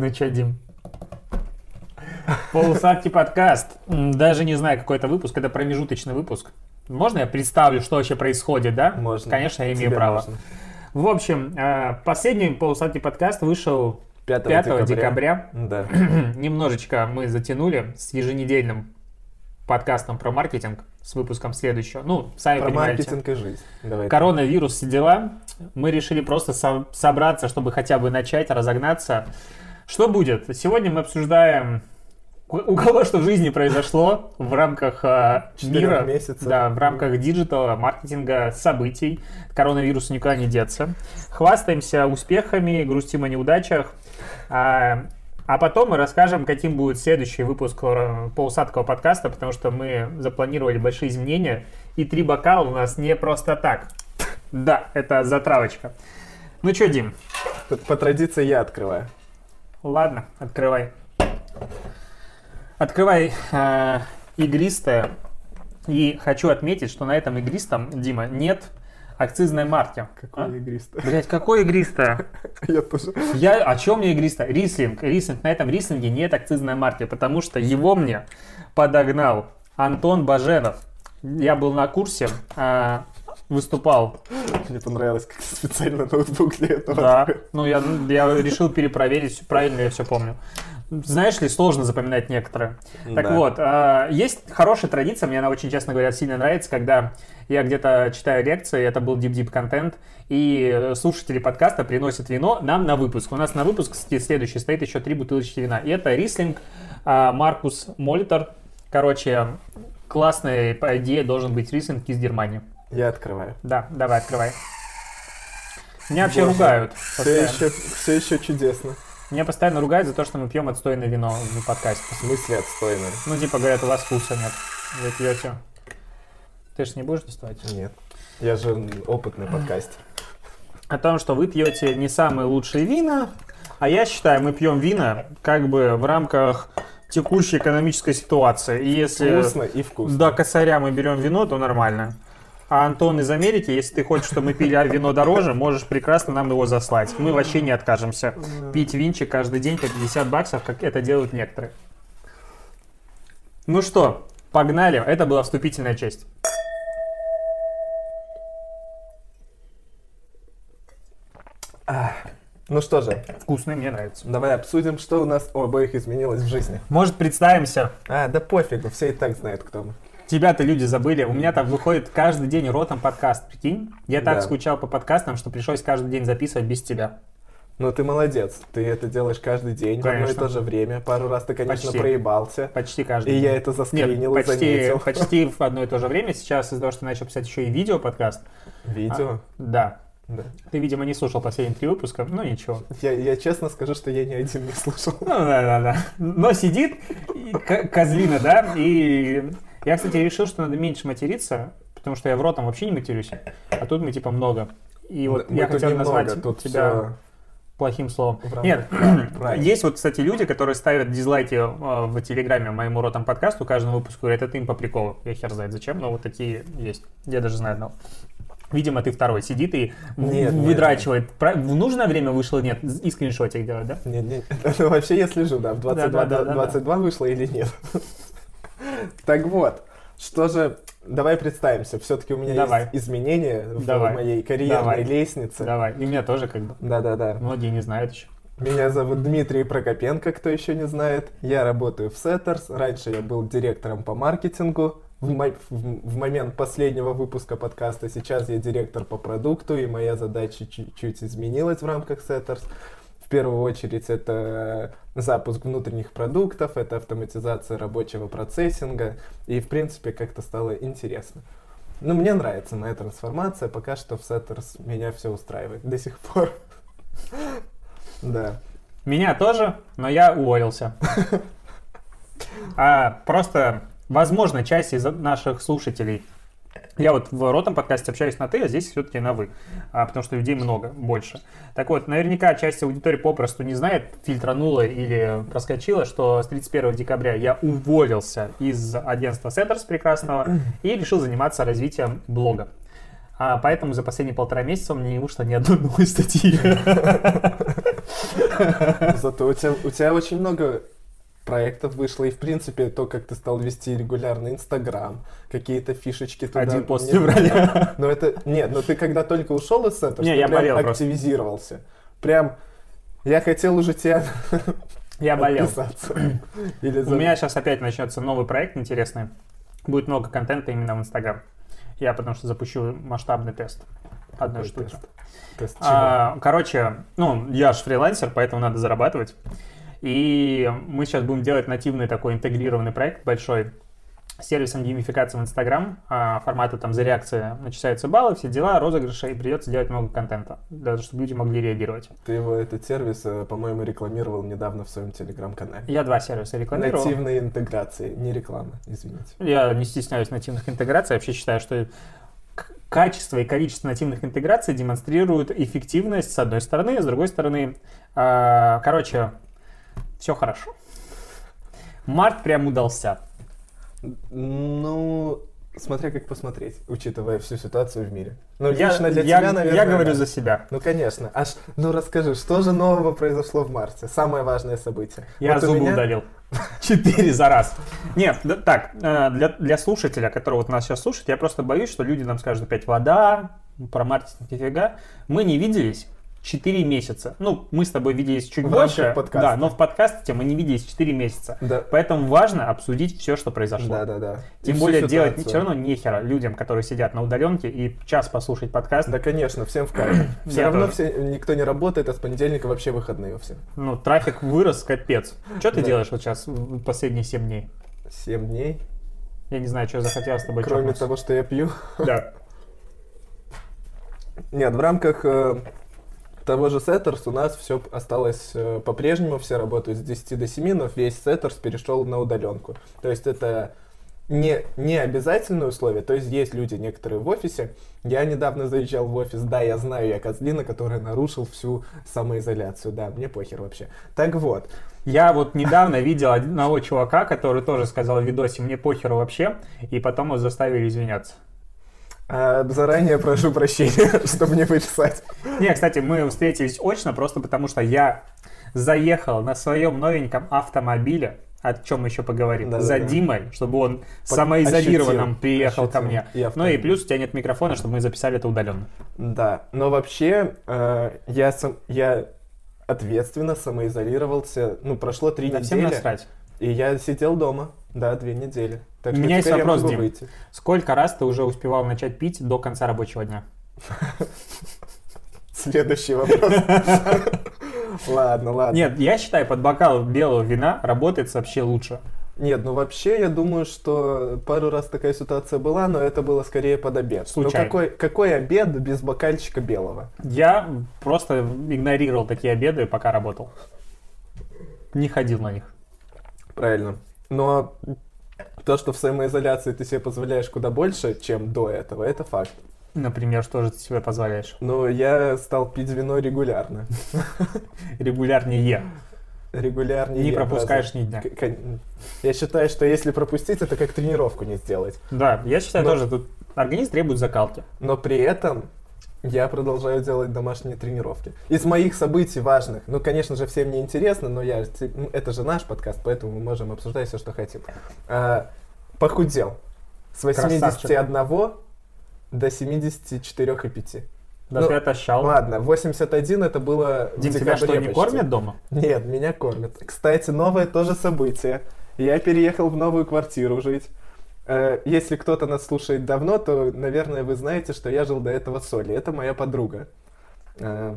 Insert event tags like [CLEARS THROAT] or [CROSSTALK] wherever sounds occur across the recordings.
Ну что, Дим? Полусадки подкаст. Даже не знаю, какой это выпуск. Это промежуточный выпуск. Можно я представлю, что вообще происходит, да? Можно. Конечно, я имею Тебе право. можно. В общем, э, последний полусадки подкаст вышел 5, 5 декабря. Да. [CLEARS THROAT] Немножечко мы затянули с еженедельным подкастом про маркетинг с выпуском следующего. Ну, сами Про понимаете. маркетинг и жизнь. Давай. Коронавирус, все дела. Мы решили просто со- собраться, чтобы хотя бы начать, разогнаться. Что будет? Сегодня мы обсуждаем у кого что в жизни произошло в рамках а, мира, месяцев. да, в рамках диджитала, маркетинга, событий. Коронавирусу никуда не деться. Хвастаемся успехами, грустим о неудачах. А, а потом мы расскажем, каким будет следующий выпуск э, полусладкого подкаста, потому что мы запланировали большие изменения, и три бокала у нас не просто так. Да, это затравочка. Ну что, Дим, по традиции я открываю. Ладно, открывай. Открывай э, игристое. И хочу отметить, что на этом игристом, Дима, нет акцизной марки. Какой А? игристый. Блять, какое игристое? [LAUGHS] Я тоже. Я, о чем мне игристое? Рислинг. Рислинг. На этом рислинге нет акцизной марки, потому что его мне подогнал Антон Баженов. Я был на курсе, а, выступал. Мне понравилось, как специально ноутбук для этого. Да. Ну, я, я решил перепроверить, правильно я все помню. Знаешь ли, сложно запоминать некоторые. Так Да. вот, а, есть хорошая традиция, мне она очень, честно говоря, сильно нравится, когда я где-то читаю лекции, это был дип-дип контент, и слушатели подкаста приносят вино нам на выпуск. У нас на выпуск с- следующий стоит еще три бутылочки вина. И это Рислинг а, Маркус Молитер. Короче, классная, по идее, должен быть Рислинг из Германии. Я открываю. Да, давай, открывай. Меня вообще Боже, ругают. Все постоянно. еще, все еще чудесно. Меня постоянно ругают за то, что мы пьем отстойное вино в подкасте. В смысле отстойно? Ну, типа, говорят, у вас вкуса нет. Вы пьете. Ты же не будешь доставать? Нет. Я же опытный подкастер. О том, что вы пьете не самые лучшие вина, а я считаю, мы пьем вина как бы в рамках текущей экономической ситуации. И если Вкусно и вкусно. до косаря мы берем вино, то нормально. А Антон из Америки, если ты хочешь, чтобы мы пили а вино дороже, можешь прекрасно нам его заслать. Мы вообще не откажемся. Пить винчик каждый день по 50 баксов, как это делают некоторые. Ну что, погнали. Это была вступительная часть. Ну что же, Вкусный, мне нравится. давай обсудим, что у нас у обоих изменилось в жизни. Может, представимся. А, да пофигу, все и так знают, кто мы. Тебя-то люди забыли. У меня там выходит каждый день ротом подкаст, прикинь? Я так Да. скучал по подкастам, что пришлось каждый день записывать без тебя. Ну ты молодец, ты это делаешь каждый день в одно и Конечно. то же время. Пару раз ты, конечно, Почти. проебался. Почти каждый И день. я это заскринил Нет, и почти, заметил. почти в одно и то же время. Сейчас из-за того, что начал писать еще и видео подкаст. Видео? Да. Да. Ты, видимо, не слушал последние три выпуска, ну ничего. Я, я честно скажу, что я ни один не слушал. Ну да, да, да. Но сидит и ко- козлина, да, и я, кстати, решил, что надо меньше материться, потому что я в ротом вообще не матерюсь, а тут мы типа много. И вот Мы я хотел назвать тут тебя всё плохим словом. рамках Нет, [CLEARS THROAT] правил. есть вот, кстати, люди, которые ставят дизлайки э, в Телеграме моему ротом подкасту каждому выпуску, говорят, это им по приколу. Я хер знает зачем, но вот такие есть. Я даже знаю одного. Видимо, ты второй сидит и Нет, нет, выдрачивает. Про- В нужное время вышел, нет, и скриншотик делает, да? Не, не, [LAUGHS] ну, вообще я слежу, да, в 22, Да, да, да, да, 22 вышло или нет. [LAUGHS] [LAUGHS] Так вот, что же, давай представимся, все-таки у меня Давай. есть изменения в Давай. моей карьерной Давай. лестнице. Давай. И меня тоже как бы. Да-да-да. Многие не знают еще. Меня зовут Дмитрий Прокопенко, кто еще не знает. Я работаю в Setters. Раньше я был директором по маркетингу. В, мо- в- в момент последнего выпуска подкаста сейчас я директор по продукту, и моя задача чуть-чуть изменилась в рамках Setters. В первую очередь это запуск внутренних продуктов, это автоматизация рабочего процессинга, и в принципе как-то стало интересно. Ну, мне нравится моя трансформация, пока что в Setters меня все устраивает до сих пор. [LAUGHS] Да. Меня тоже, но я уволился. [LAUGHS] А просто, возможно, часть из наших слушателей Я вот в ротом подкасте общаюсь на ты, а здесь все-таки на вы, а, потому что людей много, больше. Так вот, наверняка часть аудитории попросту не знает, фильтранула или проскочила, что с 31 декабря я уволился из агентства Setters прекрасного и решил заниматься развитием блога. А поэтому за последние полтора месяца у меня не вышло ни одной новой статьи. Зато у тебя, у тебя очень много проектов вышло, и в принципе то, как ты стал вести регулярно Инстаграм, какие-то фишечки туда. Один пост [LAUGHS] в Не- феврале. Но это, нет, но ты когда только ушел из центра, Не, я прям болел просто. активизировался. Прям, я хотел уже тебя [LAUGHS] Я болел. [CLEARS THROAT] Или У за- меня сейчас опять начнется новый проект интересный. Будет много контента именно в Инстаграм. Я потому что запущу масштабный тест одной штуки. тест? Тест? А, короче, ну, я же фрилансер, поэтому надо зарабатывать. И мы сейчас будем делать нативный такой интегрированный проект большой с сервисом геймификации в Инстаграм. Формата там за реакции начисляются баллы, все дела, розыгрыши, и придется делать много контента, даже чтобы люди могли реагировать. Ты его, этот сервис, э, по-моему, рекламировал недавно в своем телеграм-канале. Я два сервиса рекламирую. Нативные интеграции, не реклама, извините. Я не стесняюсь нативных интеграций. Я вообще считаю, что качество и количество нативных интеграций демонстрируют эффективность с одной стороны, с другой стороны, а, короче, все хорошо. Март прям удался. Ну, смотря как посмотреть, учитывая всю ситуацию в мире. Ну, Я, лично для я- тебя, наверное, я говорю да. за себя. Ну, конечно. Аж, ну, расскажи, что же нового произошло в марте? Самое важное событие. Я Вот зубы меня- удалил. [LAUGHS] Четыре за раз. Нет, да- так, э, для, для слушателя, который вот нас сейчас слушает, я просто боюсь, что люди нам скажут опять вода, про маркетинг нифига. Мы не виделись 4 месяца. Ну, мы с тобой виделись чуть В больше. подкаста. Да, но в подкасте мы не виделись 4 месяца. Да. Поэтому важно обсудить все, что произошло. Да, да, да. Тем И более делать все равно нехера людям, которые сидят на удаленке и час послушать подкаст. Да, конечно, всем в кайф. [COUGHS] Все Я равно тоже. все, никто не работает, а с понедельника вообще выходные у всех. Ну, трафик вырос, капец. Что ты Да. делаешь вот сейчас последние 7 дней? Семь дней. Я не знаю, что захотелось с тобой Кроме чокнуться. того, что я пью. Да. [LAUGHS] Нет, в рамках э, того же Setters у нас все осталось э, по-прежнему, все работают с 10 до 7, но весь Setters перешел на удаленку. То есть это не, не обязательное условие, то есть есть люди некоторые в офисе. Я недавно заезжал в офис, да, я знаю, я козлина, который нарушил всю самоизоляцию, да, мне похер вообще. Так вот, Я вот недавно [LAUGHS] видел одного чувака, который тоже сказал в видосе «мне похеру вообще», и потом его заставили извиняться. А, заранее прошу прощения, [LAUGHS] чтобы не вырезать. Не, кстати, мы встретились очно просто потому, что я заехал на своем новеньком автомобиле, о чем мы еще поговорим, Да-да-да. за Димой, чтобы он Под- самоизолированным ощутил, приехал ко мне. И Ну и плюс у тебя нет микрофона, чтобы мы записали это удаленно. Да, но вообще э, я, сам, я ответственно самоизолировался. Ну, прошло три Да всем недели, насрать. и я сидел дома, да, две недели. Так У меня есть вопрос, Дим. выйти. Сколько раз ты уже успевал начать пить до конца рабочего дня? [LAUGHS] Следующий вопрос. [LAUGHS] Ладно, ладно. Нет, я считаю, под бокал белого вина работает вообще лучше. Нет, ну вообще я думаю, что пару раз такая ситуация была, но это было скорее под обед. Случайно. Ну какой, какой обед без бокальчика белого? Я просто игнорировал такие обеды, пока работал. Не ходил на них. Правильно. Но то, что в самоизоляции ты себе позволяешь куда больше, чем до этого, это факт. Например, что же ты себе позволяешь? Но я стал пить вино регулярно. [LAUGHS] Регулярнее. Регулярнее. Не пропускаешь ни дня. Я считаю, что если пропустить, это как тренировку не сделать. Да, я считаю тоже, тут организм требует закалки. Но при этом я продолжаю делать домашние тренировки. Из моих событий важных, ну, конечно же, всем не интересно, но я, ну, это же наш подкаст, поэтому мы можем обсуждать все, что хотим. А, похудел с 81 до 74,5. Да Ну, ты отощал. Ладно, 81 это было Дим, тебя что, не почти. кормят дома? Нет, меня кормят. Кстати, новое тоже событие. Я переехал в новую квартиру жить. Э, Если кто-то нас слушает давно, то, наверное, вы знаете, что я жил до этого с Олей. Это моя подруга. Э,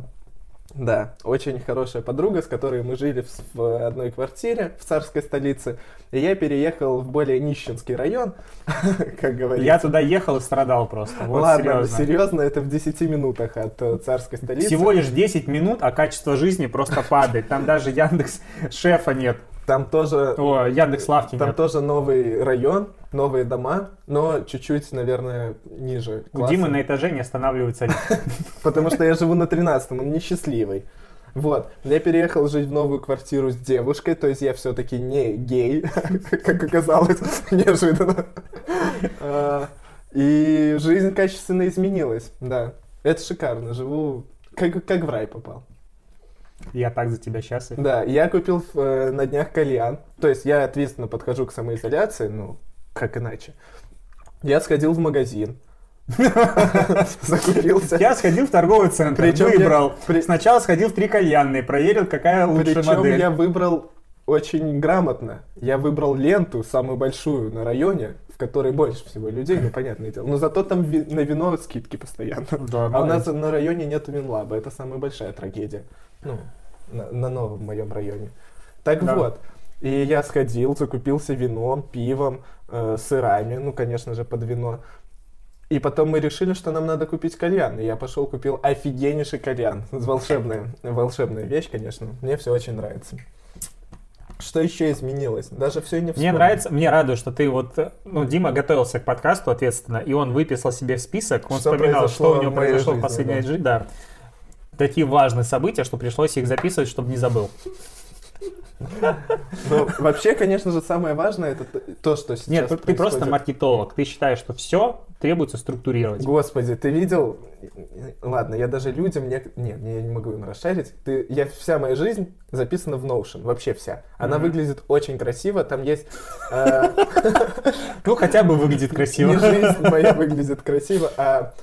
Да, очень хорошая подруга, с которой мы жили в, одной квартире в царской столице. И я переехал в более нищенский район, [LAUGHS] как говорится. Я туда ехал и страдал просто. Вот Ладно, серьезно. серьезно, это в 10 минутах от э, царской столицы. Всего лишь 10 минут, а качество жизни просто падает. Там даже Яндекс шефа нет. Там тоже О, Яндекс Лавки Там нет. тоже новый район, новые дома, но чуть-чуть, наверное, ниже У класса. Димы на этаже не останавливается лифт. [LAUGHS] Потому что я живу на 13-м, он несчастливый. Вот, я переехал жить в новую квартиру с девушкой, то есть я все-таки не гей, [LAUGHS] как оказалось, [LAUGHS] неожиданно. А, И жизнь качественно изменилась, да. Это шикарно, живу как, как в рай попал. Я так за тебя счастлив. Да, я купил э, на днях кальян. То есть я ответственно подхожу к самоизоляции, ну, как иначе. Я сходил в магазин. [LAUGHS] Закупился. Я сходил в торговый центр, Причем я- выбрал. при- Сначала сходил в три кальянные, проверил, какая лучшая Причем модель. я выбрал очень грамотно. Я выбрал ленту, самую большую на районе, в которой больше всего людей, ну, понятное дело. Но зато там ви- на вино скидки постоянно. Да, А у нас на районе нету винлаба, это самая большая трагедия. Ну, на, на новом моем районе. Так Да. вот, и я сходил, закупился вином, пивом, э, сырами, ну, конечно же, под вино. И потом мы решили, что нам надо купить кальян. И я пошел, купил офигеннейший кальян. Волшебная, волшебная вещь, конечно. Мне все очень нравится. Что еще изменилось? Даже все не Мне вспомню. нравится, мне радует, что ты вот, ну, Дима готовился к подкасту ответственно, и он выписал себе список, он Что вспоминал, что у него в произошло в жизни, последней да. жизни, да. Такие важные события, что пришлось их записывать, чтобы не забыл. Ну, вообще, конечно же, самое важное это то, что сейчас Нет, ты просто маркетолог, ты считаешь, что все требуется структурировать. Господи, ты видел? Ладно, я даже людям не... Нет, я не могу им расшарить. Ты... Я... Вся моя жизнь записана в Notion, вообще вся. Она Мгм. выглядит очень красиво, там есть... э, Ну, хотя бы выглядит красиво. Не жизнь моя выглядит красиво, а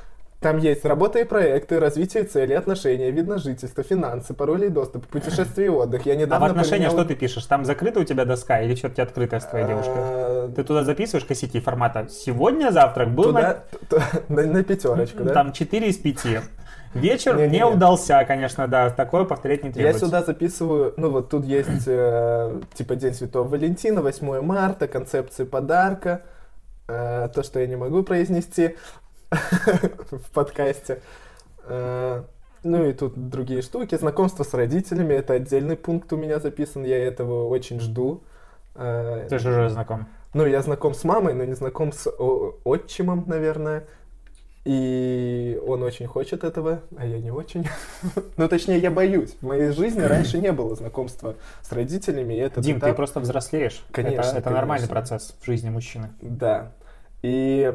там есть работа и проекты, развитие целей, отношения, вид на жительство, финансы, пароли и доступ, путешествия и отдых. Я А в недавно отношениях поменял- что ты пишешь? Там закрыта у тебя доска или что-то открытая с твоей девушкой? А, Ты туда записываешь косяки формата «Сегодня завтрак был Туда, на, на пятерочку, да? Там 4 из 5. Вечер Не-не-не. не удался, конечно, да. Такое повторять не Я требуется. сюда записываю, ну вот тут есть э, типа День Святого Валентина, 8 марта, концепции подарка, э, то, что я не могу произнести [LAUGHS] в подкасте. Э, ну и тут другие штуки. Знакомство с родителями, это отдельный пункт у меня записан, я этого очень жду. Э, Ты же уже знаком. ну, я знаком с мамой, но не знаком с отчимом, наверное. И он очень хочет этого, а я не очень. [LAUGHS] ну, точнее, я боюсь. В моей жизни [CLEARS THROAT] раньше не было знакомства с родителями. И этот Дим, ты этап- просто взрослеешь. Конечно, Это, это нормальный конечно. процесс в жизни мужчины. Да. И,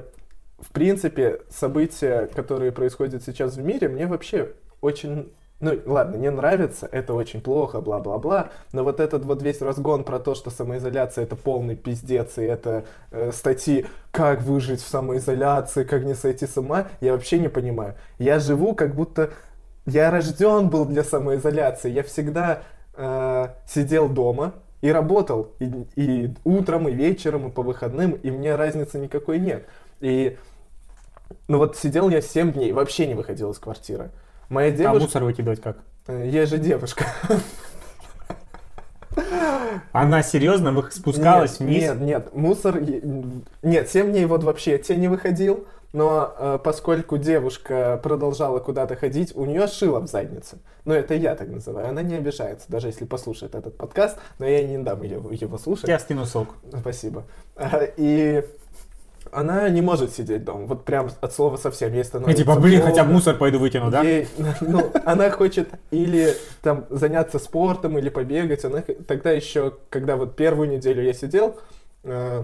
в принципе, события, которые происходят сейчас в мире, мне вообще очень... Ну, ладно, не нравится, это очень плохо, бла-бла-бла, но вот этот вот весь разгон про то, что самоизоляция это полный пиздец, и это э, статьи «Как выжить в самоизоляции, как не сойти с ума», я вообще не понимаю. Я живу как будто... Я рожден был для самоизоляции, я всегда э, сидел дома, и работал и, и утром, и вечером, и по выходным, и мне разницы никакой нет. И ну вот сидел я 7 дней, вообще не выходил из квартиры. Моя А девушка, мусор выкидывать как? э, я же девушка. Она серьезно спускалась нет, вниз? Нет, нет, мусор... Нет, 7 дней вот вообще те не выходил, но э, поскольку девушка продолжала куда-то ходить, у нее шило в заднице. Ну, это я так называю. Она не обижается, даже если послушает этот подкаст, но я не дам ее, его слушать. Я скину ссылку. Спасибо. А, И она не может сидеть дома, вот прям от слова совсем. Ей И становится типа, блин, плохо. хотя бы мусор пойду выкину, да? Ей, [LAUGHS] ну, она хочет или там заняться спортом, или побегать. Она тогда еще, когда вот первую неделю я сидел, э,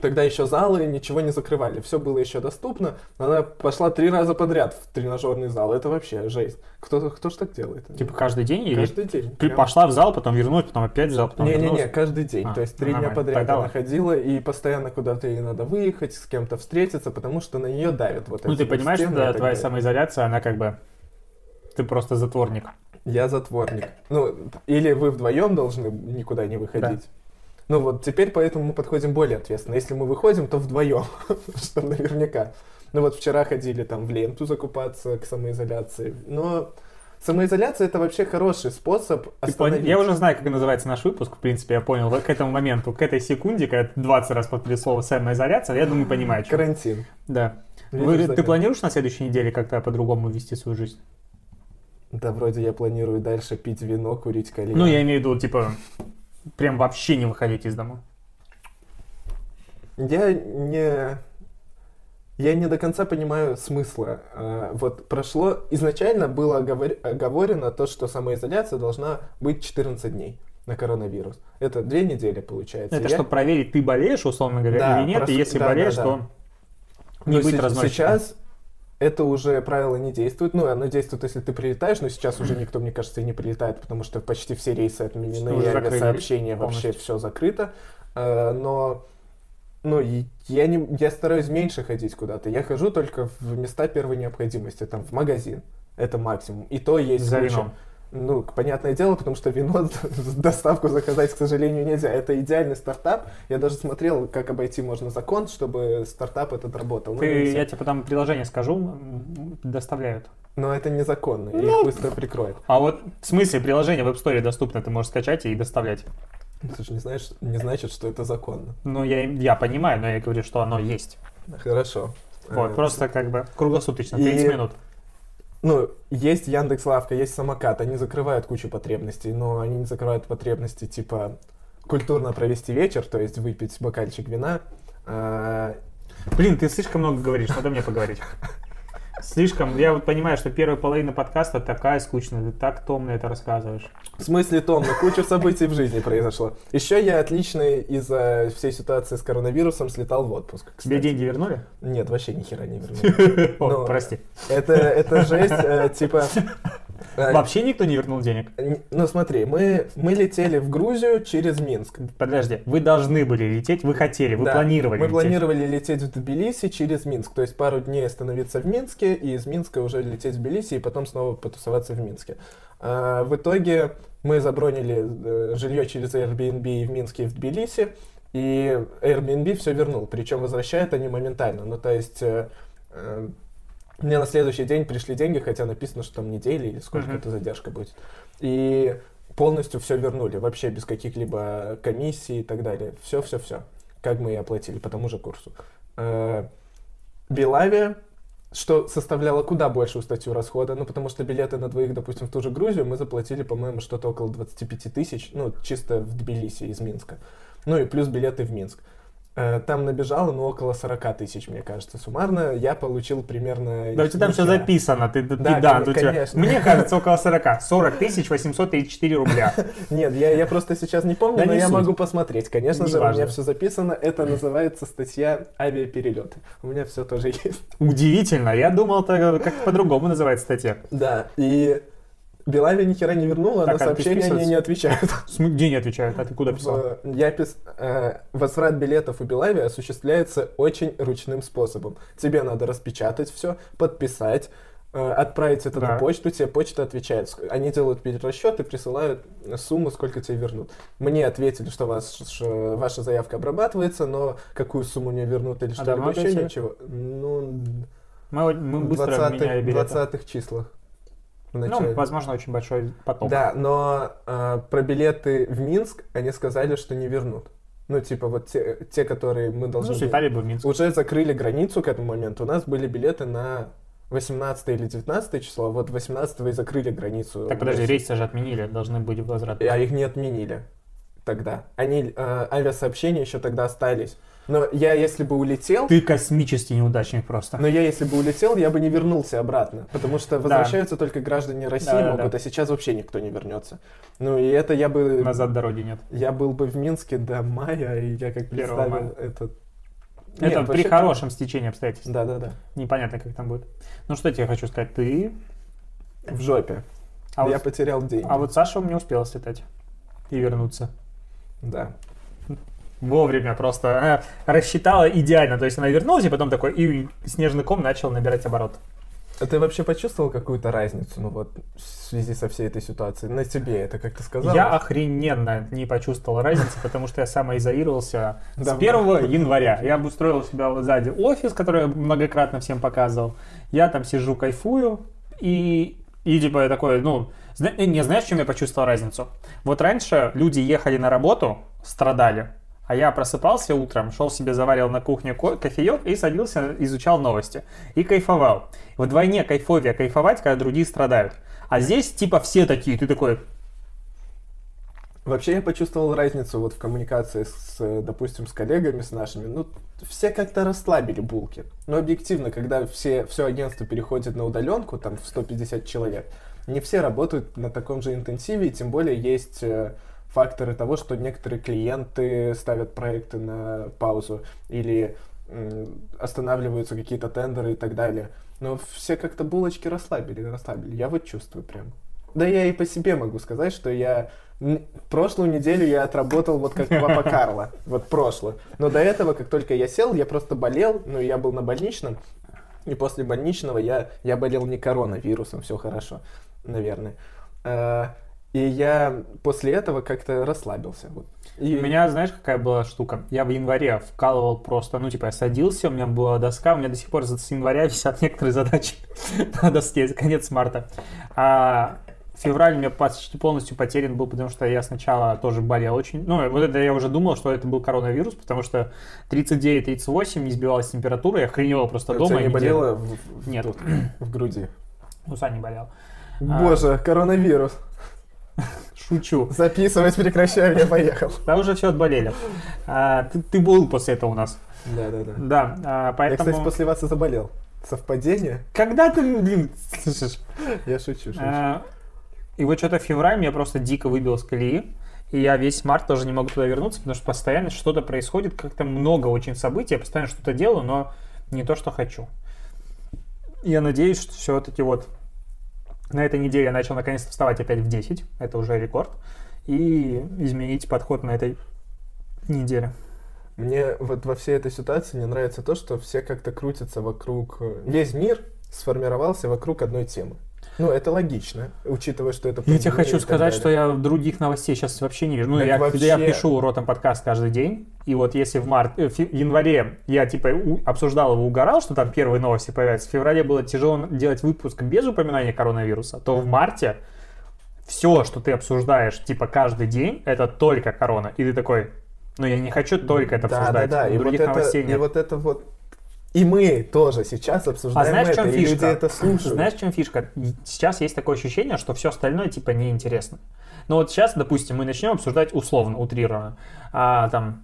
тогда еще залы ничего не закрывали, все было еще доступно. Она пошла три раза подряд в тренажерный зал. Это вообще жесть. Кто, кто ж так делает? Типа каждый день или каждый день. ты Прям. пошла в зал, потом вернулась, потом опять в зал, потом Не-не-не, каждый день. А, То есть три ну, дня подряд Тогда она ходила, и постоянно куда-то ей надо выехать, с кем-то встретиться, потому что на нее давят вот Ну ты понимаешь, что твоя далее. самоизоляция, она как бы... Ты просто затворник. Я затворник. Ну, или вы вдвоем должны никуда не выходить. Ну вот теперь поэтому мы подходим более ответственно. Если мы выходим, то вдвоем, [LAUGHS] что наверняка. Ну вот вчера ходили там в ленту закупаться к самоизоляции. Но самоизоляция это вообще хороший способ пон- остановить. Я уже знаю, как называется наш выпуск, в принципе, я понял. К этому моменту, к этой секунде, когда ты 20 раз повторил слово самоизоляция, я думаю, понимаю, что. Карантин. Да. Вы- ты планируешь на следующей неделе как-то по-другому вести свою жизнь? Да вроде я планирую дальше пить вино, курить кальян. Ну, я имею в виду, типа, прям вообще не выходить из дома. Я не... Я не до конца понимаю смысла. А, Вот прошло... Изначально было оговор- оговорено то, что самоизоляция должна быть 14 дней на коронавирус. Это две недели получается. Это Я- чтобы проверить, ты болеешь, условно говоря, Да, или нет, просто- и если да, болеешь, да, то да. не Но быть разносчиком. Сейчас это уже правило не действует. Ну, оно действует, если ты прилетаешь, но сейчас уже никто, мне кажется, и не прилетает, потому что почти все рейсы отменены, и авиасообщение вообще все закрыто. Э, Но ну, и я, не, я стараюсь меньше ходить куда-то. Я хожу только в места первой необходимости, там, в магазин. Это максимум. И то есть За вином. Ну, понятное дело, потому что вино [LAUGHS] доставку заказать, к сожалению, нельзя. Это идеальный стартап. Я даже смотрел, как обойти можно закон, чтобы стартап этот работал. Но, Ты, я тебе потом приложение скажу, доставляют. Но это незаконно, и Ну, их быстро прикроют. А вот в смысле приложение в App Store доступно, ты можешь скачать и доставлять. Ты же не знаешь, не значит, что это законно. Ну, я, я понимаю, но я говорю, что оно есть. Хорошо. Вот, Э, просто как бы круглосуточно, И- 30 минут. Ну, есть Яндекс Лавка, есть самокат, они закрывают кучу потребностей, но они не закрывают потребности типа культурно провести вечер, то есть выпить бокальчик вина. А, Блин, ты слишком много говоришь, надо мне поговорить. Слишком, я вот понимаю, что первая половина подкаста такая скучная, ты так томно это рассказываешь. В смысле, Том, ну куча событий в жизни произошло. Еще я отлично из-за всей ситуации с коронавирусом слетал в отпуск. Тебе деньги вернули? Нет, вообще ни хера не вернул. [LAUGHS] О, Ну, прости. Это, это жесть, э, типа... э, Вообще никто не вернул денег? н- Ну смотри, мы, мы летели в Грузию через Минск. Подожди, вы должны были лететь, вы хотели, вы Да, планировали Мы лететь. планировали лететь в Тбилиси через Минск. То есть пару дней остановиться в Минске, и из Минска уже лететь в Тбилиси, и потом снова потусоваться в Минске. А, в итоге мы забронили э, жилье через Airbnb и в Минске, и в Тбилиси, и Airbnb все вернул. Причем возвращают они моментально. Ну, то есть... мне на следующий день пришли деньги, хотя написано, что там недели или сколько Мгм. это задержка будет. И полностью все вернули, вообще без каких-либо комиссий и так далее. Все-все-все, как мы и оплатили по тому же курсу. Э, Белавия, что составляло куда большую статью расхода, ну, потому что билеты на двоих, допустим, в ту же Грузию мы заплатили, по-моему, что-то около 25 тысяч, ну, чисто в Тбилиси из Минска. Ну, и плюс билеты в Минск. Э, Там набежало, ну, около 40 тысяч, мне кажется, суммарно. Я получил примерно... Да у тебя там все записано, ты, ты- Да, да, кон- у тебя- конечно. мне кажется, около [LAUGHS] 40. 40 тысяч 834 рубля. [LAUGHS] Нет, я, я просто сейчас не помню, Да но не я суть. могу посмотреть. Конечно же, у Неважно. меня все записано. Это называется статья авиаперелеты. У меня все тоже [LAUGHS] есть. Удивительно, я думал, это как по-другому называется статья. Да, и Белавия ни хера не вернула, Так, на а сообщения они не отвечают. [LAUGHS] Где не отвечают, а ты куда писал? Я пис... э, Возврат билетов у Белави осуществляется очень ручным способом. Тебе надо распечатать все, подписать, э, отправить это Да. на почту, тебе почта отвечает. Они делают перерасчет и присылают сумму, сколько тебе вернут. Мне ответили, что ваша заявка обрабатывается, но какую сумму мне вернут или что-либо давно еще, ничего. Ну, Мы, мы быстро 20-х меняли билеты. 20-х числах. В Ну, возможно, очень большой поток. Да, но э, про билеты в Минск они сказали, что не вернут. Ну, типа, вот те, те которые мы Ну, должны были- слетали бы в Минск. Уже закрыли границу к этому моменту. У нас были билеты на 18 или 19 число, вот 18 и закрыли границу. Так, подожди, рейсы же отменили, должны быть возврат. А их не отменили тогда. Они, э, авиасообщения еще тогда остались. Но я, если бы улетел, Ты космический неудачник просто. но я, если бы улетел, я бы не вернулся обратно, потому что возвращаются только граждане России Да-да-да. могут, а сейчас вообще никто не вернется. Ну и это я бы... Назад дороги нет. Я был бы в Минске до мая, и я как представил мая. это... Это Нет, при вообще- хорошем стечении обстоятельств. Да-да-да. Непонятно, как там будет. Ну, что я тебе хочу сказать. Ты... В жопе. А, я вот, потерял деньги. а вот Саша не успела слетать и вернуться. Да. Вовремя просто э, рассчитала идеально. То есть она вернулась, и потом такой и снежный ком начал набирать оборот. А ты вообще почувствовал какую-то разницу, ну вот, в связи со всей этой ситуацией? На тебе это как ты сказал? Я охрененно не почувствовал разницы, потому что я самоизолировался с Давно. 1 января. Я обустроил себя вот сзади офис, который я многократно всем показывал. Я там сижу, кайфую, и, и типа я такой, ну, не знаешь, чем я почувствовал разницу? Вот раньше люди ехали на работу, страдали, а я просыпался утром, шел себе, заваривал на кухне ко- кофеек и садился, изучал новости. И кайфовал. Вдвойне кайфовее кайфовать, когда другие страдают. А здесь типа все такие, ты такой, Вообще я почувствовал разницу вот в коммуникации с, допустим, с коллегами, с нашими. Ну, все как-то расслабили булки. Но объективно, когда все, все агентство переходит на удаленку, там в 150 человек, не все работают на таком же интенсиве, и тем более есть э, факторы того, что некоторые клиенты ставят проекты на паузу или останавливаются какие-то тендеры и так далее. Но все как-то булочки расслабили, расслабили. Я вот чувствую прям. Да я и по себе могу сказать, что я прошлую неделю я отработал вот как папа [LAUGHS] Карла, вот прошлую. Но до этого, как только я сел, я просто болел, ну я был на больничном, и после больничного я, я болел не коронавирусом, все хорошо, наверное. И я после этого как-то расслабился. Вот. И У меня, знаешь, какая была штука? Я в январе вкалывал просто, ну, типа, я садился, у меня была доска, у меня до сих пор с января висят некоторые задачи [LAUGHS] на доске, конец марта. А февраль у меня почти полностью потерян был, потому что я сначала тоже болел очень. Ну, вот это я уже думал, что это был коронавирус, потому что 39-38 не сбивалась температура, я охреневал просто у дома. тебя не болело в, в- Нет. тут, в груди? Уса не болел. А. Боже, коронавирус. Шучу. Записывать прекращаем, я поехал. Да уже все отболели. А, ты, ты был после этого у нас. Да, да, да. Да, а, Я, поэтому... кстати, после вас и заболел. Совпадение? Когда ты, блин, слышишь? Я шучу, шучу. А, И вот что-то февраль меня просто дико выбил с колеи. И я весь март тоже не могу туда вернуться, потому что постоянно что-то происходит, как-то много очень событий, я постоянно что-то делаю, но не то, что хочу. Я надеюсь, что все-таки вот на этой неделе я начал наконец-то вставать опять в 10, это уже рекорд, и изменить подход на этой неделе. Мне вот во всей этой ситуации не нравится то, что все как-то крутятся вокруг... э, Весь мир сформировался вокруг одной темы. Ну, это логично, учитывая, что это... Я тебе хочу сказать, что я других новостей сейчас вообще не вижу. Ну, я, вообще- я пишу ротом подкаст каждый день, и вот если в март, э, в январе я типа у- обсуждал его, угорал, что там первые новости появятся, в феврале было тяжело делать выпуск без упоминания коронавируса, то в марте все, что ты обсуждаешь, типа каждый день, это только корона. И ты такой, ну я не хочу только это да, обсуждать. Да, да, и вот, других это, и вот это вот... И мы тоже сейчас обсуждаем А знаешь, это, чем и фишка? люди это слушают. Знаешь, в чем фишка? Сейчас есть такое ощущение, что все остальное типа неинтересно. Ну вот сейчас, допустим, мы начнем обсуждать условно, утрированно, а, там,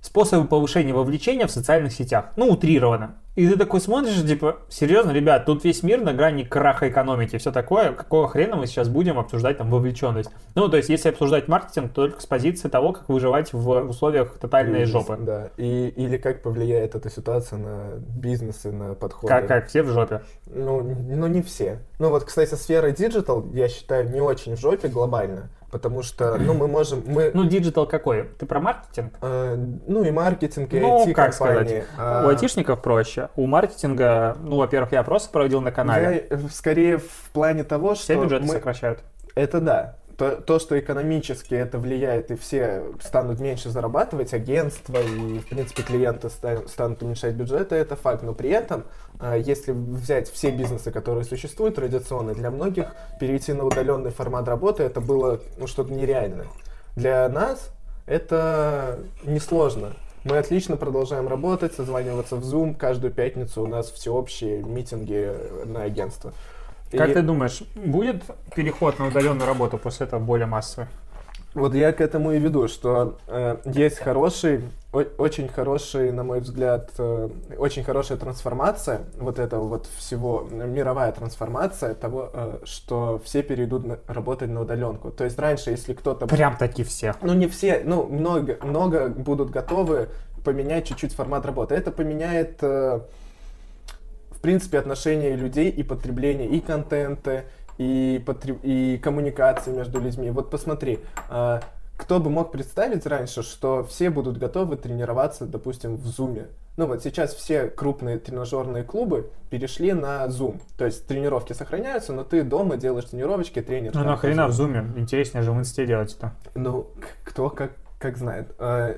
способы повышения вовлечения в социальных сетях. Ну, утрированно. И ты такой смотришь, типа, серьезно, ребят, тут весь мир на грани краха экономики, все такое, какого хрена мы сейчас будем обсуждать там вовлеченность? Ну, то есть, если обсуждать маркетинг, то только с позиции того, как выживать в условиях тотальной Кризис, жопы. Да, и, или как повлияет эта ситуация на бизнесы, на подходы. Как, как все в жопе. Ну, ну, не все. Ну, вот, кстати, сфера диджитал, я считаю, не очень в жопе глобально, потому что, ну, мы можем, мы, Ну, диджитал какой? Ты про маркетинг? э, ну, и маркетинг, и Ну, как IT-компании. а, У айтишников проще. У маркетинга, ну, во-первых, я просто проводил на канале. Я, э, скорее в плане того, что Все бюджеты мы- сокращают. это да. То, то, что экономически это влияет, и все станут меньше зарабатывать, агентства и, в принципе, клиенты ста- станут уменьшать бюджеты, это факт. Но при этом, а, если взять все бизнесы, которые существуют традиционно, для многих перейти на удаленный формат работы, это было ну, что-то нереальное. Для нас это несложно. Мы отлично продолжаем работать, созваниваться в Zoom. Каждую пятницу у нас всеобщие митинги на агентство. Как И- ты думаешь, будет переход на удаленную работу после этого более массовый? Вот я к этому и веду, что э, есть хороший, о- очень хороший, на мой взгляд, э, очень хорошая трансформация вот этого вот всего, э, мировая трансформация того, э, что все перейдут на- работать на удаленку. То есть раньше, если кто-то... Прям таки все. Ну, не все, ну, много, много будут готовы поменять чуть-чуть формат работы. Это поменяет, э, в принципе, отношение людей и потребление и контента, и, потреб- и коммуникации между людьми. Вот посмотри, э, кто бы мог представить раньше, что все будут готовы тренироваться, допустим, в Zoom. Ну вот сейчас все крупные тренажерные клубы перешли на Zoom. То есть тренировки сохраняются, но ты дома делаешь тренировочки, тренер. Ну нахрена в Zoom. зуме? Интереснее же в инсте делать это. Ну, кто как, как знает. А,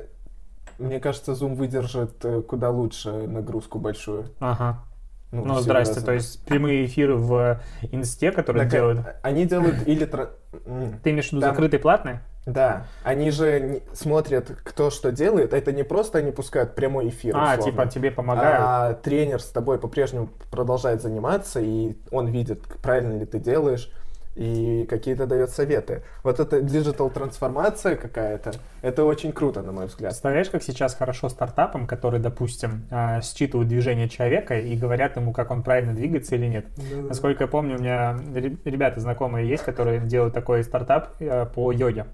Мне кажется, Zoom выдержит э, куда лучше нагрузку большую.Ага. Ну, серьезно. здрасте. То есть прямые эфиры в инсте, которые Так, делают... Они делают [CLEARS THROAT] или... Ты имеешь в виду там- закрытый платный? Да, они же смотрят, кто что делает. Это не просто они пускают прямой эфир. А, условно. типа тебе помогают. А тренер с тобой по-прежнему продолжает заниматься, и он видит, правильно ли ты делаешь, и какие-то дает советы. Вот эта диджитал трансформация какая-то, это очень круто, на мой взгляд. Представляешь, как сейчас хорошо стартапам, которые, допустим, а, считывают движение человека и говорят ему, как он правильно двигается или нет. Насколько я помню, у меня ре- ребята знакомые есть, которые делают такой стартап э, по йоге.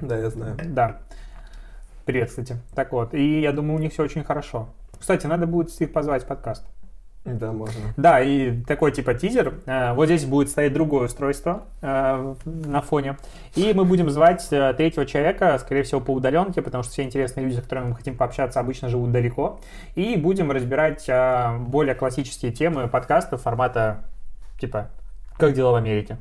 Да, я знаю. Да. Привет, кстати. Так вот, и я думаю, у них все очень хорошо. Кстати, надо будет их позвать в подкаст. Да, можно. Да, и такой типа тизер. Э, Вот здесь будет стоять другое устройство э, на фоне. И мы будем звать э, третьего человека, скорее всего, по удаленке, потому что все интересные люди, с которыми мы хотим пообщаться, обычно живут далеко. И будем разбирать более классические темы подкаста формата типа «Как дела в Америке?»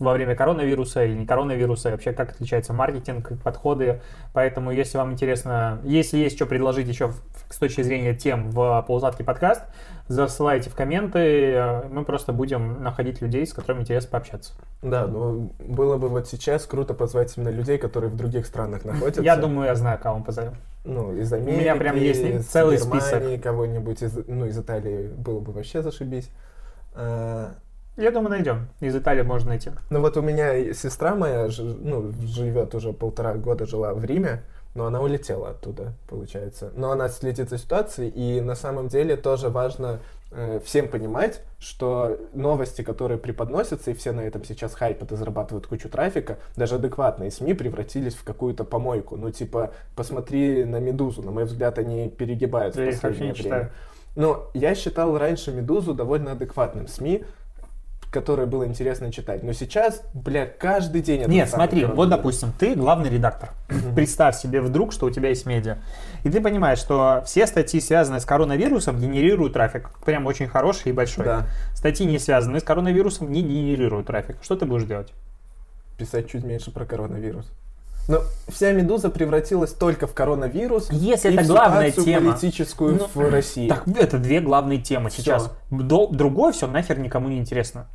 Во время коронавируса или не коронавируса, и вообще как отличается маркетинг, подходы. Поэтому, если вам интересно, если есть что предложить еще в- с точки зрения тем в полусладкий подкаст, засылайте в комменты, э, мы просто будем находить людей, с которыми интересно пообщаться. Да, ну было бы вот сейчас круто позвать именно людей, которые в других странах находятся. Я думаю, я знаю, кого мы позовем. Ну, из Америки, меня прям есть целый Германии, кого-нибудь из, ну, из Италии было бы вообще зашибись. Я думаю, найдем. Из Италии можно найти. Ну вот у меня сестра моя, ну, живет уже полтора года, жила в Риме, но она улетела оттуда, получается. Но она следит за ситуацией, и на самом деле тоже важно э, всем понимать, что новости, которые преподносятся, и все на этом сейчас хайпят и зарабатывают кучу трафика, даже адекватные СМИ превратились в какую-то помойку. Ну, типа, посмотри на «Медузу», на мой взгляд, они перегибают Я в последнее не время. читаю. Но я считал раньше «Медузу» довольно адекватным СМИ, которые было интересно читать. Но сейчас, бля, каждый день... Нет, смотри, вот, коронавирус. допустим, ты главный редактор. Представь себе вдруг, что у тебя есть медиа. И ты понимаешь, что все статьи, связанные с коронавирусом, генерируют трафик. Прям очень хороший и большой. Да. Статьи, не связанные с коронавирусом, не генерируют трафик. Что ты будешь делать? Писать чуть меньше про коронавирус. Но вся «Медуза» превратилась только в коронавирус Если и это в главная тема. политическую Ну, в России. Так, это две главные темы Всё. сейчас. Другое все нахер никому не интересно.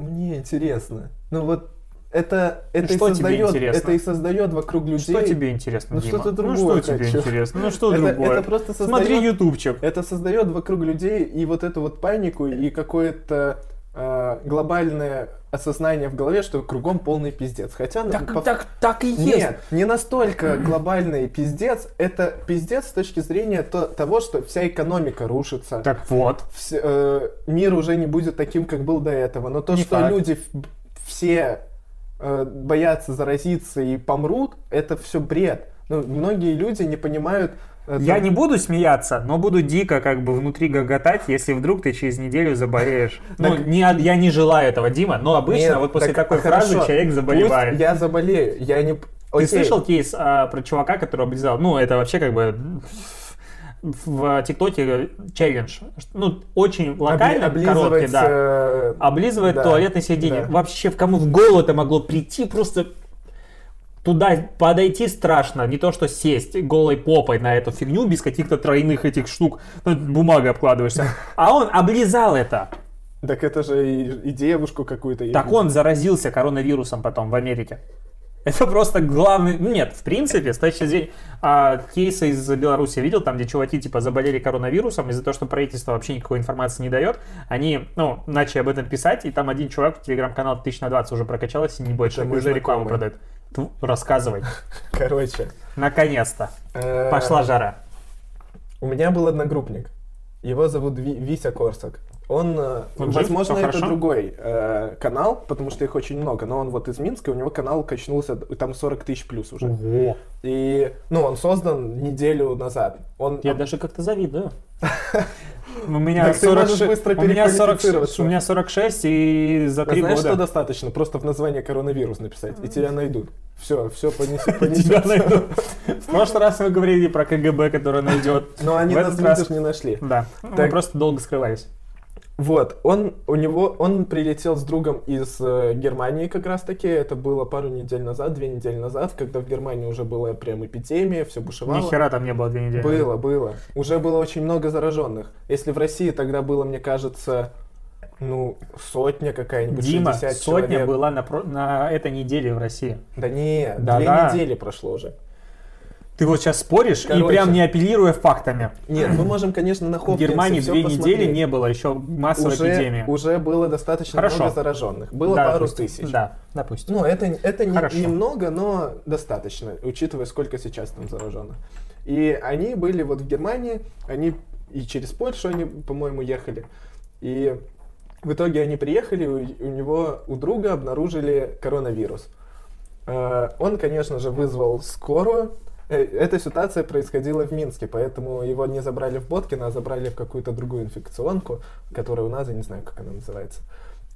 Мне интересно. Ну вот это, это, и что тебе создает, это и создает вокруг людей... Что тебе интересно, Ну, Дима? что-то ну другое что тебе хочу. интересно? Ну что Это- другое? это просто Смотри создает- ютубчик. Это создает вокруг людей и вот эту вот панику, и какое-то э, глобальное осознание в голове, что кругом полный пиздец. Хотя... Так, по- так, так и есть. Нет, не настолько глобальный пиздец. Это пиздец с точки зрения то- того, что вся экономика рушится. Так вот. Вс- э, мир уже не будет таким, как был до этого. Но то, Не что факт. люди все э, боятся заразиться и помрут, это все бред. Ну, многие люди не понимают... э, Я не буду смеяться, но буду дико как бы внутри гоготать, если вдруг ты через неделю заболеешь. Ну, Так- не, я не желаю этого, Дима, но обычно Нет, вот после так, такой хорошо. фразы человек заболевает. Пусть я заболею, я не... Ты Окей. слышал кейс а, про чувака, который облизал? Ну, это вообще как бы в ТикТоке челлендж. Ну, очень локально, Обли- короткий, да. э, Облизывает да, туалетное сиденье. да. Вообще, в кому в голову это могло прийти, просто туда подойти страшно. Не то, что сесть голой попой на эту фигню без каких-то тройных этих штук, ну, бумагой обкладываешься. А он облизал это. Так это же и, и девушку какую-то. Так он заразился коронавирусом потом в Америке. Это просто главный... ну, Нет, в принципе, с точки зрения а, кейса из Беларуси видел, там, где чуваки, типа, заболели коронавирусом, из-за того, что правительство вообще никакой информации не дает, они, ну, начали об этом писать, и там один чувак в телеграм-канал тысяч на 20 уже прокачалось, и не больше, уже рекламу продает. Рассказывай. Короче. Наконец-то. э, Пошла жара. У меня был одногруппник. Его зовут Ви- Витя Корсак. Он, э, Он жив? возможно, Всё это хорошо? другой э, канал, потому что их очень много, но он вот из Минска, у него канал качнулся, там 40 тысяч плюс уже. Ого. И, ну, он создан неделю назад. Он, Я даже как-то завидую. [LAUGHS] У меня Так ты можешь 46, быстро у меня 46, переквалифицироваться. у меня 46 и за А 3 знаешь, что года. достаточно? Просто в название коронавирус написать, и тебя найдут. Все, все понесет, понесет. В прошлый раз мы говорили про КГБ, который найдет. Но они нас, видишь, не нашли. Да, мы просто долго скрывались. Вот, он у него, он прилетел с другом из э, Германии как раз таки. Это было пару недель назад, две недели назад, когда в Германии уже была прям эпидемия, все бушевало. Ни хера там не было две недели. Было, было. Уже было очень много зараженных. Если в России тогда было, мне кажется, ну, сотня какая-нибудь, Дима, 60 сотня человек. была на, про- на этой неделе в России. Да не, Да, две да. недели прошло уже. Ты вот сейчас споришь и Короче. прям не апеллируя фактами. Нет, мы можем, конечно, на В Германии две посмотреть. недели не было еще массовой уже, эпидемии. уже было достаточно Хорошо. много зараженных. Было Да, пару допустим. тысяч. Да, допустим. Ну, это, это не- Хорошо. немного, но достаточно, учитывая, сколько сейчас там зараженных. И они были вот в Германии, они и через Польшу они, по-моему, ехали. И в итоге они приехали, у, у него, у друга обнаружили коронавирус. Э, Он, конечно же, вызвал скорую, Эта ситуация происходила в Минске, поэтому его не забрали в Боткино, а забрали в какую-то другую инфекционку, которая у нас, я не знаю, как она называется.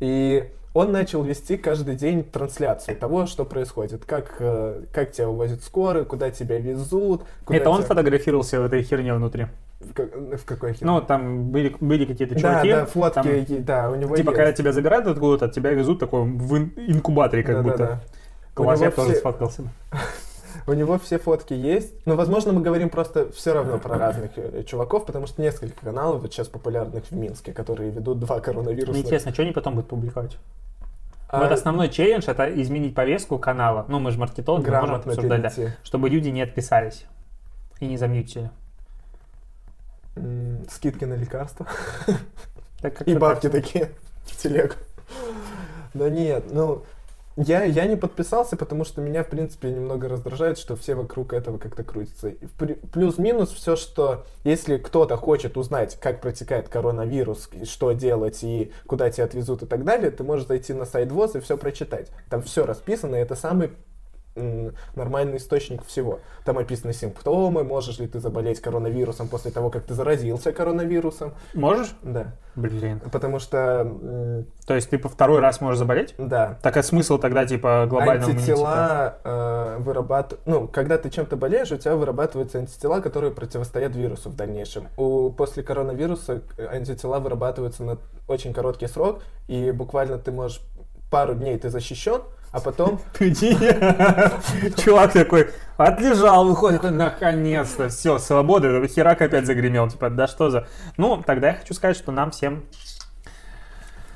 И он начал вести каждый день трансляцию того, что происходит, как, э, как тебя увозят скорые, куда тебя везут. Куда Это он тебя- фотографировался в этой херне внутри. В, как- в какой хер- Ну, там были, были какие-то да, чуваки. да, фотки, там, да, у него типа, есть. когда тебя забирают откуда-то, тебя везут такой в ин- инкубаторе как будто. Да-да-да. Класс, У него я тоже все- сфоткался. [LAUGHS] У него все фотки есть. Но, возможно, мы говорим просто все равно про разных э, чуваков, потому что несколько каналов вот сейчас популярных в Минске, которые ведут два Мне коронавирусных. интересно, что они потом будут публиковать? А, Вот основной челлендж это изменить повестку канала. Ну, мы же маркетологи, мы можем обсуждать, да. Чтобы люди не отписались и не замьютили. Скидки на лекарства. Так И бабки так? такие в телегу. Да нет, ну, я, я не подписался, потому что меня, в принципе, немного раздражает, что все вокруг этого как-то крутятся. Плюс-минус все, что если кто-то хочет узнать, как протекает коронавирус, что делать, и куда тебя отвезут и так далее, ты можешь зайти на сайт ВОЗ и все прочитать. Там все расписано, и это самый нормальный источник всего. Там описаны симптомы, можешь ли ты заболеть коронавирусом после того, как ты заразился коронавирусом. Можешь? Да. Блин. Потому что, То есть ты по второй раз можешь заболеть? да, Так а смысл тогда типа глобального антитела э, вырабатывают... Ну, когда ты чем-то болеешь, у тебя вырабатываются антитела, которые противостоят вирусу в дальнейшем. У, после коронавируса э, антитела вырабатываются на очень короткий срок, и буквально ты можешь... Пару дней ты защищен, а потом... [LAUGHS] Чувак такой отлежал, выходит, наконец-то, все, свобода, херак опять загремел, типа, да что за... Ну, тогда я хочу сказать, что нам всем...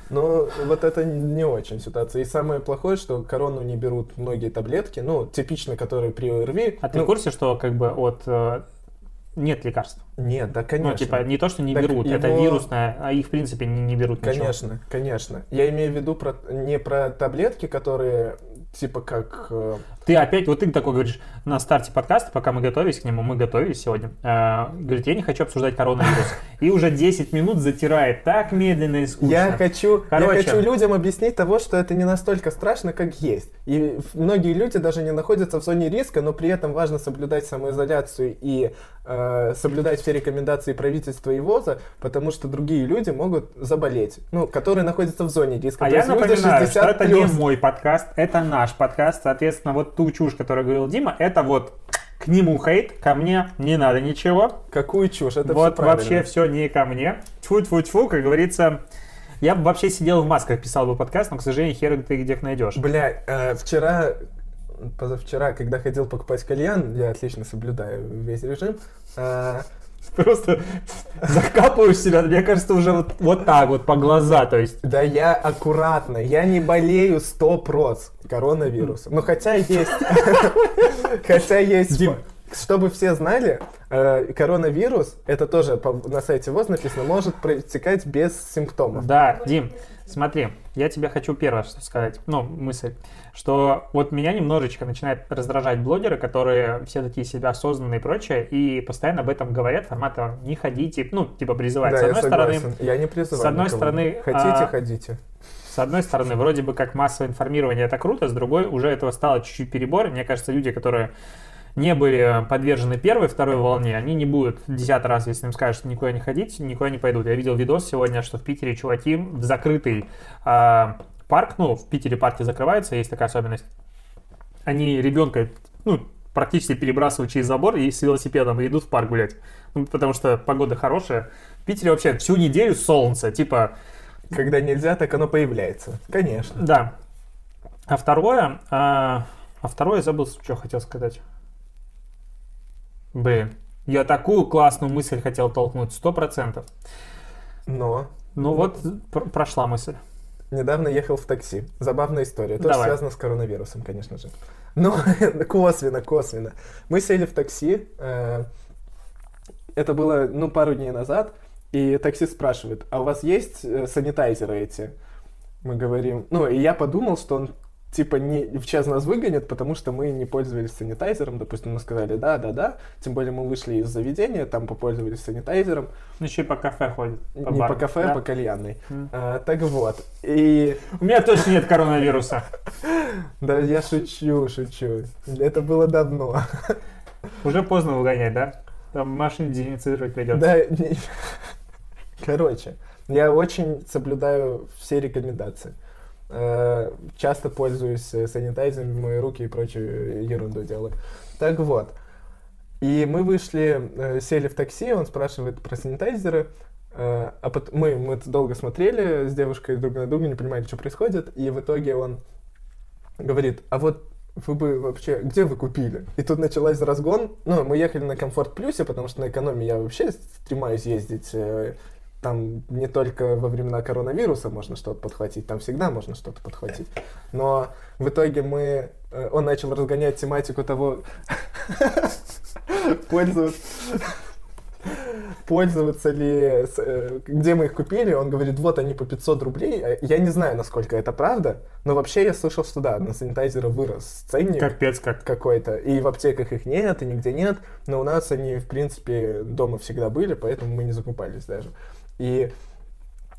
Ну, вот это не очень ситуация. И самое плохое, что корону не берут многие таблетки, ну, типично, которые при ОРВИ. А ты ну, в курсе, что как бы от... э, нет лекарств? Нет, да, конечно. Ну, типа, не то, что не Так берут, это его- вирусное, а их, в принципе, не, не берут ничего. Конечно, конечно. Я имею в виду про, не про таблетки, которые типа как... Ты опять, вот ты такой говоришь, на старте подкаста, пока мы готовились к нему, мы готовились сегодня, э, говорит, я не хочу обсуждать коронавирус. И уже 10 минут затирает так медленно и скучно. Я хочу, Короче. я хочу людям объяснить того, что это не настолько страшно, как есть. И многие люди даже не находятся в зоне риска, но при этом важно соблюдать самоизоляцию и э, соблюдать все рекомендации правительства и ВОЗа, потому что другие люди могут заболеть, ну, которые находятся в зоне риска. А То я напоминаю, что 60 это не плюс. мой подкаст, это наш подкаст. Соответственно, вот ту чушь, которую говорил Дима, это вот к нему хейт, ко мне не надо ничего. Какую чушь, это вот все вообще все не ко мне. Тьфу-тьфу-тьфу, как говорится. Я бы вообще сидел в масках, писал бы подкаст, но, к сожалению, хер ты где их найдешь. Бля, э, вчера, позавчера, когда ходил покупать кальян, я отлично соблюдаю весь режим, э, Просто закапываешь себя, мне кажется, уже вот, вот так вот по глаза, то есть. да я аккуратно, я не болею 100 проц коронавирусом. Ну, хотя есть, [LAUGHS] хотя есть, Дим. чтобы все знали, э, коронавирус, это тоже на сайте ВОЗ написано, может протекать без симптомов. Да, Дим, смотри, я тебе хочу первое что сказать, ну, мысль, что вот меня немножечко начинает раздражать блогеры, которые все такие себя осознанные и прочее, и постоянно об этом говорят, формата не ходите, ну, типа призывать. Да, с я одной стороны, согласен. Я не призываю с одной никого. стороны, Хотите, а, ходите. с одной стороны, вроде бы как массовое информирование это круто, с другой уже этого стало чуть-чуть перебор. Мне кажется, люди, которые не были подвержены первой, второй волне, они не будут десятый раз, если им скажут, что никуда не ходить, никуда не пойдут. Я видел видос сегодня, что в Питере чуваки в закрытый а, парк, ну, в Питере парки закрываются, есть такая особенность. Они ребенка, ну, практически перебрасывают через забор и с велосипедом и идут в парк гулять. Ну, потому что погода хорошая. В Питере вообще всю неделю солнце, типа, Когда нельзя, так оно появляется. Конечно. да. А второе, а, а второе забыл, что хотел сказать. Блин, я такую классную мысль хотел толкнуть, сто процентов. Но Ну вот, пр- прошла мысль. Недавно ехал в такси. Забавная история. Тоже Давай. связано с коронавирусом, конечно же. Ну, [LAUGHS] косвенно, косвенно. Мы сели в такси. э, Это было, ну, пару дней назад. И таксист спрашивает, а у вас есть э, санитайзеры эти? Мы говорим, ну, и я подумал, что он типа не в час нас выгонит, потому что мы не пользовались санитайзером. Допустим, мы сказали, да, да, да. Тем более мы вышли из заведения, там попользовались санитайзером. Ну, еще и по кафе ходит. по не бару. по кафе, Да. а по кальянной. М. А, так вот. И У меня точно нет коронавируса. [LAUGHS] Да, я шучу, шучу. Это было давно. [LAUGHS] Уже поздно выгонять, да? Там машин дезинфицировать придется. Да, не- [LAUGHS] короче, я очень соблюдаю все рекомендации. Э, Часто пользуюсь э, санитайзером, мои руки и прочую ерунду делаю. Так вот. И мы вышли, э, сели в такси, он спрашивает про санитайзеры. э, А пот- мы, мы долго смотрели с девушкой друг на друга, не понимали, что происходит. И в итоге он говорит, а вот вы бы вообще, где вы купили? И тут началась разгон. Ну, мы ехали на Комфорт Плюсе, потому что на экономии я вообще стремаюсь ездить. Там не только во времена коронавируса можно что-то подхватить, там всегда можно что-то подхватить. Но в итоге мы... э, Он начал разгонять тематику того, пользоваться пользоваться ли, э, где мы их купили, он говорит, вот они по 500 рублей. Э, Я не знаю, насколько это правда, но вообще я слышал, что да, на санитайзеры вырос ценник Капец как. какой-то, и в аптеках их нет, и нигде нет, но у нас они, в принципе, дома всегда были, поэтому мы не закупались даже. И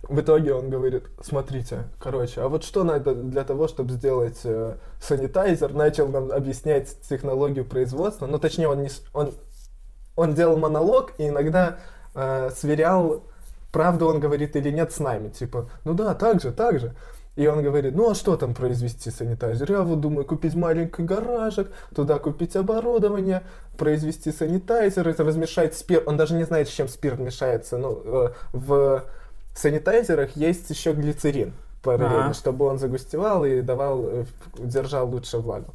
в итоге он говорит, смотрите, короче, а вот что надо для того, чтобы сделать э, санитайзер, начал нам объяснять технологию производства, ну, точнее, он, не, он, он делал монолог и иногда э, сверял, правду он говорит или нет с нами, типа, ну да, так же, так же. И он говорит, ну а что там произвести санитайзер? Я вот думаю, купить маленький гаражик, туда купить оборудование, произвести санитайзер, это размешать спирт. Он даже не знает, с чем спирт мешается. Ну, э, в санитайзерах есть еще глицерин параллельно, Ага. чтобы он загустевал и давал, э, держал лучше влагу.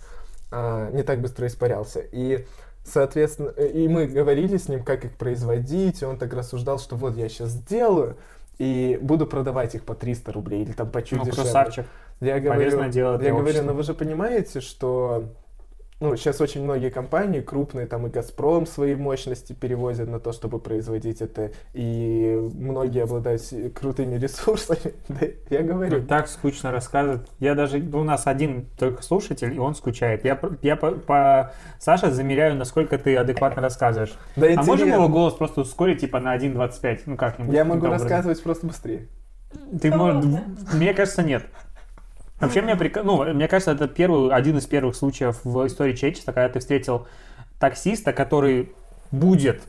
А, не так быстро испарялся. И Соответственно, э, и мы говорили с ним, как их производить, и он так рассуждал, что вот я сейчас сделаю, и буду продавать их по 300 рублей или там по чуть Ну, дешевле. красавчик. Я Полезное говорю, дело я говорю, но вы же понимаете, что ну, сейчас очень многие компании крупные, там и Газпром свои мощности перевозят на то, чтобы производить это, и многие обладают крутыми ресурсами. [LAUGHS] Да, я говорю, Ну, Так скучно рассказывать. Я даже... У нас один только слушатель, и он скучает. Я, я по, по Саше замеряю, насколько ты адекватно рассказываешь. да А можем интересно. его голос просто ускорить, типа на 1.25? Ну как-нибудь. Я могу рассказывать просто быстрее. Ты можешь... Мне кажется, нет. Вообще, мне, прик- ну, мне кажется, это первый, один из первых случаев в истории человечества, когда ты встретил таксиста, который будет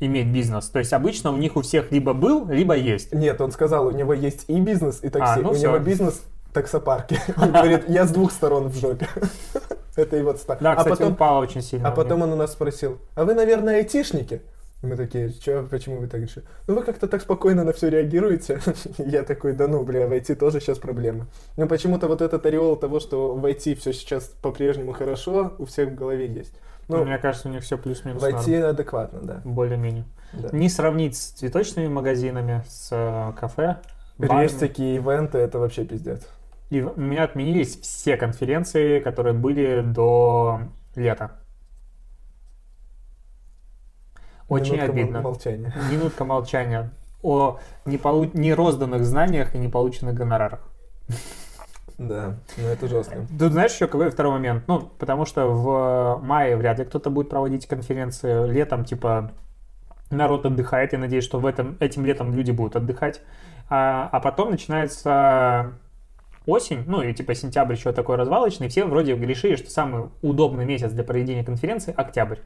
иметь бизнес. То есть обычно у них у всех либо был, либо есть. Нет, он сказал, у него есть и бизнес, и такси. А, ну у всё. него бизнес таксопарки. [LAUGHS] Он говорит, я с двух сторон в жопе. [LAUGHS] Это его ста. Да, А кстати, потом, очень сильно. а потом он у нас спросил, а вы, наверное, айтишники? И мы такие, Чё, почему вы так решили? Ну вы как-то так спокойно на все реагируете. [LAUGHS] Я такой, да ну, бля, в IT тоже сейчас проблемы. Ну почему-то вот этот ореол того, что в IT все сейчас по-прежнему хорошо, у всех в голове есть. Ну, Мне кажется, у них все плюс-минус в норм. Адекватно, да. Более-менее. да. Не сравнить с цветочными магазинами, с э, кафе, барами. Рестики, ивенты, это вообще пиздец. И у меня отменились все конференции, которые были до лета. Очень Минутка обидно. Молчания. [LAUGHS] Минутка молчания о неполу... нерозданных знаниях и неполученных гонорарах. Да, ну это жестко. Тут знаешь еще какой второй момент? Ну, потому что в мае вряд ли кто-то будет проводить конференции. Летом, типа, народ отдыхает. Я надеюсь, что в этом, этим летом люди будут отдыхать. А, а потом начинается осень, ну и типа сентябрь еще такой развалочный. Все вроде решили, что самый удобный месяц для проведения конференции – октябрь.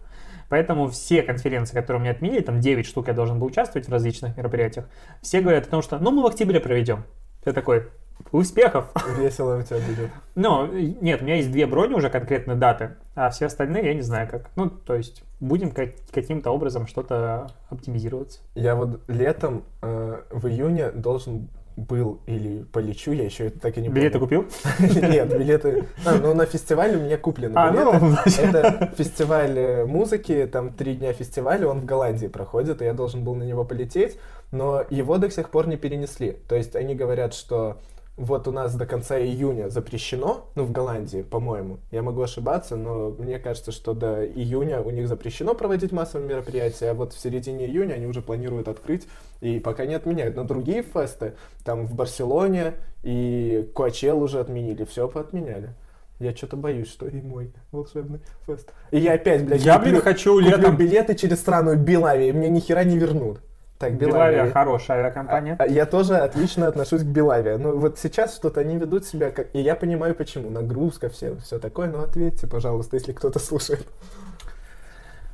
Поэтому все конференции, которые мне отменили, там 9 штук я должен был участвовать в различных мероприятиях, все говорят о том, что ну мы в октябре проведем. Ты такой, успехов! Весело у тебя будет. Ну, нет, у меня есть две брони уже конкретные даты, а все остальные я не знаю как. Ну, то есть будем как- каким-то образом что-то оптимизироваться. Я вот летом э, в июне должен был или полечу, я еще это так и не Билеты помню. купил? [LAUGHS] Нет, билеты. А, ну на фестиваль у меня куплены А, билеты. ну. [LAUGHS] Это фестиваль э, музыки, там три дня фестиваля, он в Голландии проходит, и я должен был на него полететь, но его до сих пор не перенесли. То есть они говорят, что вот у нас до конца июня запрещено, ну в Голландии, по-моему, я могу ошибаться, но мне кажется, что до июня у них запрещено проводить массовые мероприятия, а вот в середине июня они уже планируют открыть, и пока не отменяют. Но другие фесты, там в Барселоне и Коачел уже отменили, все поотменяли. Я что-то боюсь, что и мой волшебный фест. И я опять, блядь, Я, куплю- блин, хочу куплю летом... билеты через страну Белавия, мне ни хера не вернут. Так, Белавия Белавия. хорошая авиакомпания. А- а Я тоже отлично отношусь к Белавия. Ну вот сейчас что-то они ведут себя как... И я понимаю почему. Нагрузка, все, все такое. Но ответьте, пожалуйста, если кто-то слушает.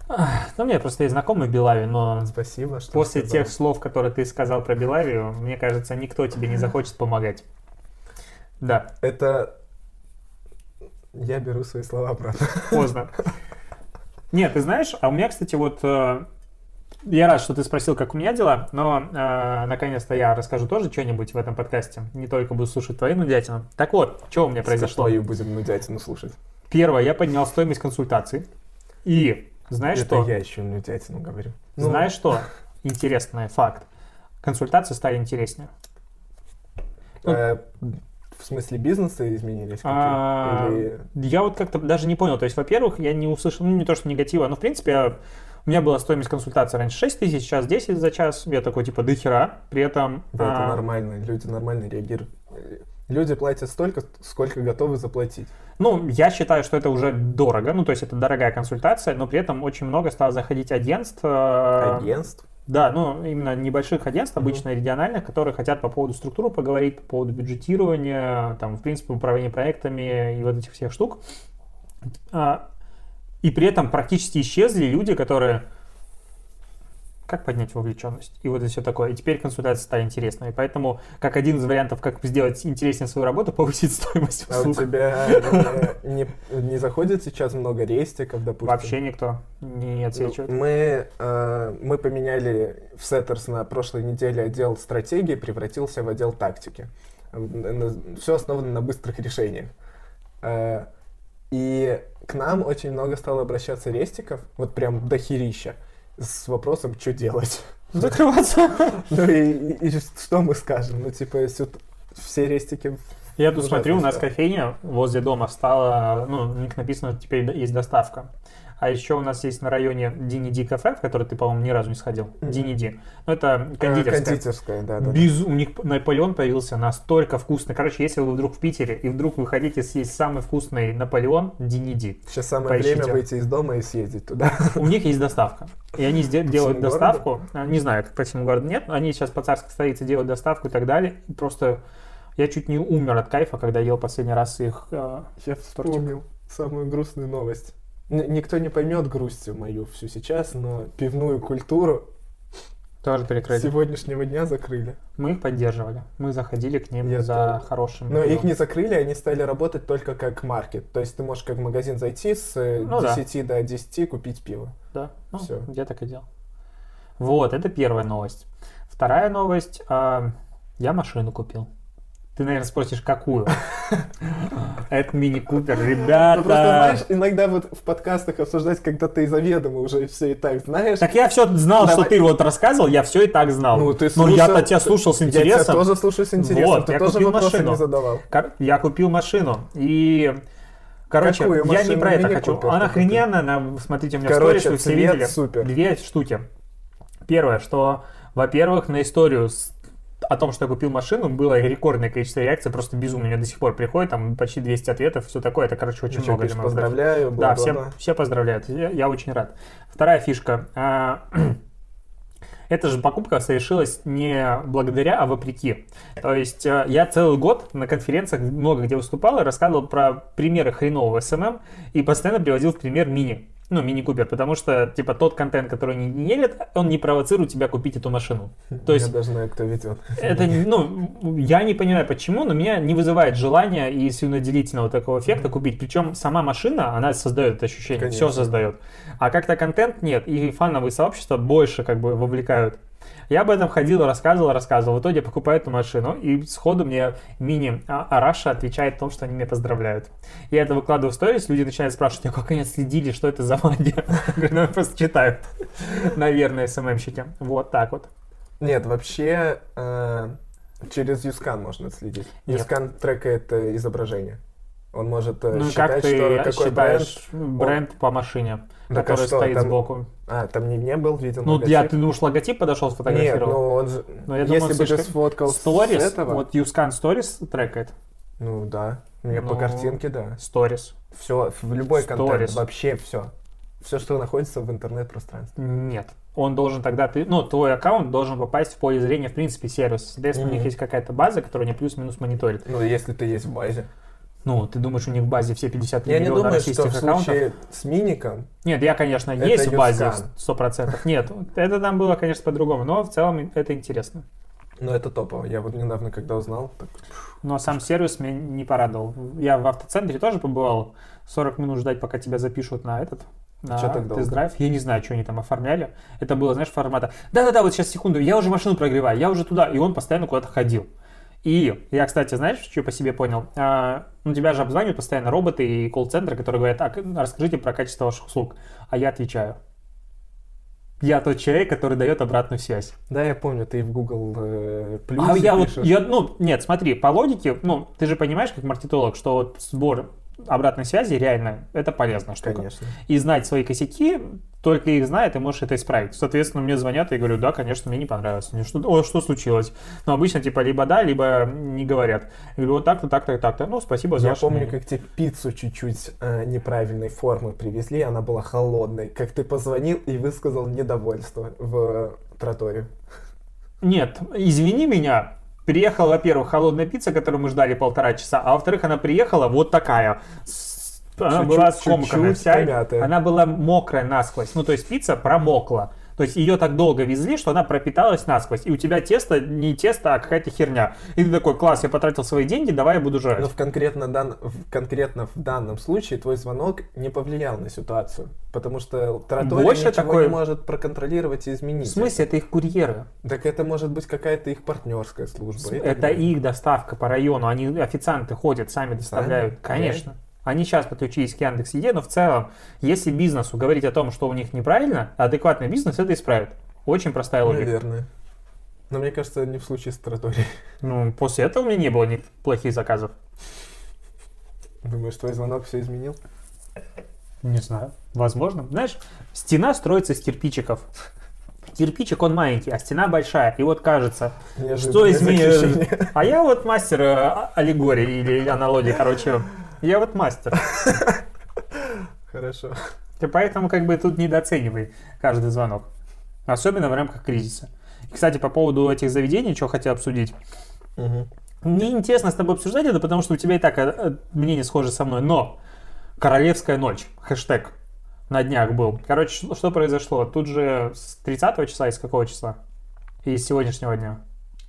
Ну, у меня просто есть знакомый в Белаве, но Спасибо, что после сказал. тех слов, которые ты сказал про Белавию, мне кажется, никто тебе не захочет помогать. Да, Это... Я беру свои слова обратно. поздно. Нет, ты знаешь, а у меня, кстати, вот... Я рад, что ты спросил, как у меня дела, но э, наконец-то я расскажу тоже что-нибудь в этом подкасте. Не только буду слушать твою нудятину. Так вот, что у меня произошло? Твою будем нудятину слушать. Первое, я поднял стоимость консультаций. И знаешь Это что? я еще нудятину говорю. Ну, Знаешь что? Интересный факт. Консультации стали интереснее. э, в смысле бизнеса изменились? А, Или... Я вот как-то даже не понял. То есть, во-первых, я не услышал, ну не то, что негатива, но в принципе я- у меня была стоимость консультации раньше 6 тысяч, сейчас 10 за час. Я такой типа до хера. При этом... Да, это а, нормально, люди нормально реагируют. Люди платят столько, сколько готовы заплатить. Ну, я считаю, что это уже дорого, ну, то есть это дорогая консультация, но при этом очень много стало заходить агентств. э, Агентств? Да, ну, именно небольших агентств, обычно региональных, которые хотят по поводу структуры поговорить, по поводу бюджетирования, там, в принципе, управления проектами и вот этих всех штук. И при этом практически исчезли люди, которые как поднять вовлеченность и вот это все такое. И теперь консультации стали интересными. Поэтому, как один из вариантов, как сделать интереснее свою работу, повысить стоимость А у услуг. тебя э, не, не заходит сейчас много рестиков, допустим? Вообще никто не Ну, отсвечивает. Мы, э, мы поменяли в Setters на прошлой неделе отдел стратегии, превратился в отдел тактики. Все основано на быстрых решениях. И к нам очень много стало обращаться рестиков, вот прям до херища, с вопросом, что делать. [LAUGHS] Закрываться. Ну и, что мы скажем? Ну типа, все рестики... Я тут Ужасно смотрю, у нас кофейня возле дома стала, ну, у них написано, теперь есть доставка. А еще у нас есть на районе Дини Ди кафе, в который ты, по-моему, ни разу не сходил. Мгм. Дини Ди. Ну, это э, кондитерская. кондитерская, да, да. Без... У них Наполеон появился настолько вкусный. Короче, если вы вдруг в Питере и вдруг вы хотите съесть самый вкусный Наполеон, Дини Ди. Сейчас самое Поищите. время выйти из дома и съездить туда. [LAUGHS] У них есть доставка. И они сде- делают доставку. А, Не знаю, как по всему городу нет. Они сейчас по царской столице делают доставку и так далее. И просто я чуть не умер от кайфа, когда ел последний раз их. э, Я вспомнил самую грустную новость. Никто не поймет грустью мою всю сейчас, но пивную культуру тоже перекрыли. сегодняшнего дня закрыли. Мы их поддерживали. Мы заходили к ним Я за тоже. хорошим. Но их не закрыли, они стали работать только как маркет. То есть ты можешь как в магазин зайти с э, Ну да. 10 до 10 купить пиво. Да, ну, Всё. я так и делал. Вот, это первая новость. Вторая новость. а, я машину купил. Ты, наверное, спросишь, какую? [LAUGHS] Это мини-купер, Ну, просто, ребята. знаешь, иногда вот в подкастах обсуждать, когда ты заведомо уже все и так знаешь. Так я все знал, Давай. что ты вот рассказывал, я все и так знал. Ну, ты Но слушал- я-то тебя слушал с Я тебя интересом. тоже слушаю с интересом. Вот, ты я тоже купил машину. не задавал. Я купил машину и... Короче, Какую я не про это хочу. Она охрененная, она, смотрите, у меня в Короче, сторис, вы все видели. супер. Две штуки. Первое, что, во-первых, на историю с- о том, что я купил машину, было рекордное количество реакций, просто безумно. Мне до сих пор приходит, там почти 200 ответов, все такое. Это, короче, очень Ну, что, много. пишешь, поздравляю, Да, бла-бла-бла. всем, все поздравляют. Я, я очень рад. Вторая фишка. А, [CLEARS THROAT] Эта же покупка совершилась не благодаря, а вопреки. То есть э, я целый год на конференциях много где выступал и рассказывал про примеры хренового SMM и постоянно приводил в пример мини. Ну, мини-купер, потому что, типа, тот контент, который не делит, он не провоцирует тебя купить эту машину. То есть Я даже знаю, кто ведет. это, ну, я не понимаю почему, но меня не вызывает желания и слюноделительного такого эффекта купить. Причем сама машина, она создает это ощущение, Конечно. все создает. А как-то контент нет, и фановые сообщества больше как бы вовлекают. Я об этом ходил, рассказывал, рассказывал. В итоге я покупаю эту машину, и сходу мне мини А- Араша отвечает о том, что они меня поздравляют. Я это выкладываю в сторис, люди начинают спрашивать, а как они отследили, что это за магия? [LAUGHS] Я говорю, ну, просто читают. [LAUGHS] Наверное, СММщики. Вот так вот. Нет, вообще э, через Юскан можно отследить. Юскан трекает изображение. Он может э, Ну и как считать, ты что какой бренд. считаешь бренд, по машине, Так а который что, стоит там- сбоку? А, там не, не был виден Ну, логотип? я, ты думаешь, логотип подошел, Нет, сфотографировал? ну он же... Ну, я если бы ты сфоткал с Stories, этого... вот Юскан Stories трекает. Ну да, мне по Ну, картинке, да. Stories. Все, в любой контент, Stories. вообще все. Все, что находится в интернет-пространстве. Нет. Он должен тогда, ты, ну, твой аккаунт должен попасть в поле зрения, в принципе, сервиса. Соответственно, у них есть какая-то база, которая не плюс-минус мониторит. Ну, если ты есть в базе. Ну, ты думаешь, у них в базе все 53 Я не миллиона думаю, что российских в аккаунтов? случае с миником Нет, я, конечно, есть в базе юзкан. 100%. Нет, это там было, конечно, по-другому, но в целом это интересно. Но это топово. Я вот недавно, когда узнал, так, Но сам сервис меня не порадовал. Я в автоцентре тоже побывал. 40 минут ждать, пока тебя запишут на этот на так долго? тест-драйв. Я не знаю, что они там оформляли. Это было, знаешь, формата. Да-да-да, вот сейчас секунду, я уже машину прогреваю, я уже туда. И он постоянно куда-то ходил. И я, кстати, знаешь, что по себе понял? А, ну, тебя же обзванивают постоянно роботы и колл-центры, которые говорят, так, расскажите про качество ваших услуг. А я отвечаю. Я тот человек, который дает обратную связь. да, я помню, ты в Google э, А плюсе я вот, пишешь. я, ну, нет, смотри, по логике, ну, ты же понимаешь, как маркетолог, что вот сбор обратной связи реально это полезная штука. Конечно. И знать свои косяки, только их зная, ты можешь это исправить. Соответственно, мне звонят, и я говорю, да, конечно, мне не понравилось. Мне Что, о, что случилось? Но обычно, типа, либо да, либо не говорят. Я говорю, вот так-то, так-то, так-то. Ну, спасибо за Я помню, мнение. как тебе пиццу чуть-чуть э, неправильной формы привезли, она была холодной. Как ты позвонил и высказал недовольство в э, троторе. Нет, извини меня, приехала, во-первых, холодная пицца, которую мы ждали полтора часа, а во-вторых, она приехала вот такая. Она Чуть-чуть- была чуть-чуть вся, помятая. она была мокрая насквозь. Ну, то есть пицца промокла. То есть ее так долго везли, что она пропиталась насквозь. И у тебя тесто не тесто, а какая-то херня. И ты такой, класс, я потратил свои деньги, давай я буду жрать. Но в конкретно, дан- в- конкретно в данном случае твой звонок не повлиял на ситуацию. Потому что троторе Больше ничего такое- не может проконтролировать и изменить. В смысле, это их курьеры. Так это может быть какая-то их партнерская служба. так Это их доставка по району. Они официанты ходят, сами доставляют. Сами? Конечно. Они сейчас подключились к Яндекс.Еде, но в целом, если бизнесу говорить о том, что у них неправильно, адекватный бизнес это исправит. Очень простая логика. Наверное. Но мне кажется, не в случае с троторией. Ну, после этого у меня не было плохих заказов. Думаешь, твой звонок все изменил? Не знаю. Возможно. Знаешь, стена строится из кирпичиков. Кирпичик, он маленький, а стена большая. И вот кажется, что Неожиданное изменилось? заключение. А я вот мастер э, а- аллегории или аналогии, короче. Я вот мастер. [LAUGHS] Хорошо. И поэтому как бы тут недооценивай каждый звонок. Особенно в рамках кризиса. И, кстати, по поводу этих заведений, что хотел обсудить. Мгм. Мне интересно с тобой обсуждать это, потому что у тебя и так э, э, мнение схоже со мной. Но Королевская ночь, хэштег, на днях был. Короче, что, произошло? Тут же с 30 числа, из какого числа? И с сегодняшнего дня?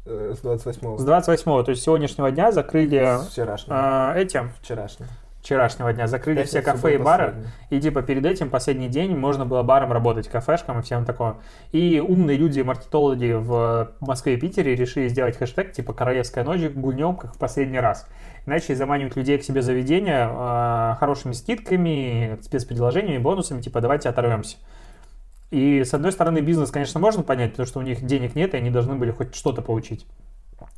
Э, С 28 С 28, то есть с сегодняшнего дня закрыли С вчерашнего. э, эти, Вчерашнего. вчерашнего дня, закрыли все Пятница кафе и бары. последний. И типа перед этим последний день можно было баром работать, кафешкам и всем такое. И умные люди, маркетологи в Москве и Питере решили сделать хэштег типа «Королевская ночь гульнем, как в последний раз». Начали заманивать людей к себе заведения э, хорошими скидками, спецпредложениями, бонусами, типа «давайте оторвемся». И с одной стороны бизнес, конечно, можно понять, потому что у них денег нет, и они должны были хоть что-то получить.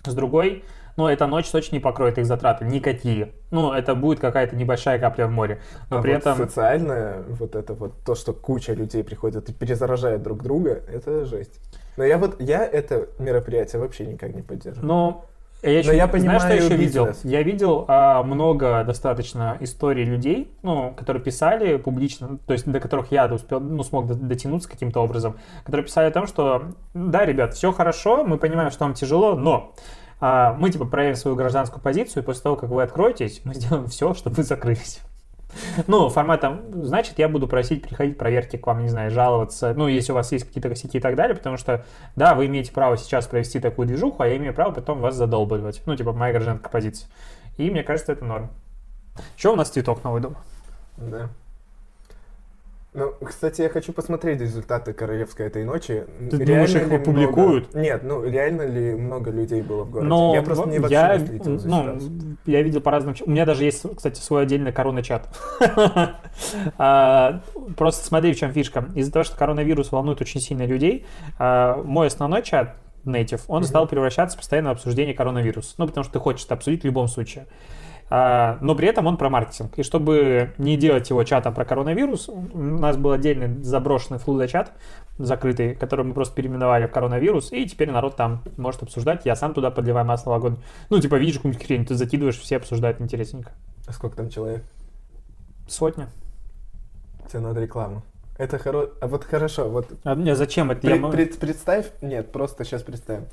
С другой, ну, эта ночь точно не покроет их затраты, никакие. Ну, это будет какая-то небольшая капля в море. Но а при вот этом... социальное, вот это вот, то, что куча людей приходят и перезаражают друг друга, это жесть. Но я вот, я это мероприятие вообще никак не поддерживаю. Но я, еще, я знаешь, что я понимаю еще видел? бизнес. Я видел а, много достаточно историй людей, ну, которые писали публично, то есть до которых я успел, ну, смог до- дотянуться каким-то образом, которые писали о том, что да, ребят, все хорошо, мы понимаем, что вам тяжело, но а, мы типа проявим свою гражданскую позицию, и после того, как вы откроетесь, мы сделаем все, чтобы вы закрылись. [LAUGHS] Ну, форматом, значит, я буду просить приходить проверки к вам, не знаю, жаловаться, ну, если у вас есть какие-то косяки и так далее, потому что, да, вы имеете право сейчас провести такую движуху, а я имею право потом вас задолбывать. Ну, типа, моя гражданская позиция. И мне кажется, это норм. Что у нас цветок новый дом? Да. Ну, кстати, я хочу посмотреть результаты Королевской этой ночи. Ты думаешь, их ли опубликуют? много- Нет, ну реально ли много людей было в городе? Но я просто не вообще я, не следил за ну, я видел по разным... У меня даже есть, кстати, свой отдельный корона-чат. [LAUGHS] А, Просто смотри, в чем фишка. Из-за того, что коронавирус волнует очень сильно людей, а, мой основной чат, Native, он стал превращаться постоянно в обсуждение коронавируса. Ну, потому что ты хочешь это обсудить в любом случае. А, Но при этом он про маркетинг. И чтобы не делать его чатом про коронавирус, у нас был отдельный заброшенный флуда-чат, закрытый, который мы просто переименовали в коронавирус, и теперь народ там может обсуждать. Я сам туда подливаю масло в огонь. Ну, типа, видишь какую-нибудь хрень, ты закидываешь, все обсуждают интересненько. А сколько там человек? Сотня. Тебе надо рекламу. Это хоро... А вот хорошо, вот А мне зачем это? пред- Я пред- представь, нет, просто сейчас представим.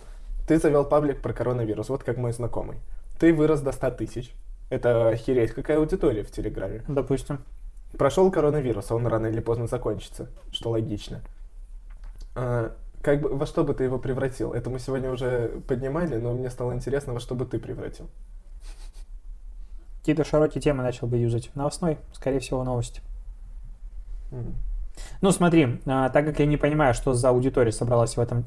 Ты завел паблик про коронавирус, вот как мой знакомый. Ты вырос до 100 тысяч, Это охереть, какая аудитория в Телеграме. Допустим. Прошел коронавирус, а он рано или поздно закончится, что логично. А, как бы, во что бы ты его превратил? Это мы сегодня уже поднимали, но мне стало интересно, во что бы ты превратил. Какие-то широкие темы начал бы юзать. Новостной, скорее всего, новости. М. Ну, смотри, а, так как я не понимаю, что за аудитория собралась в этом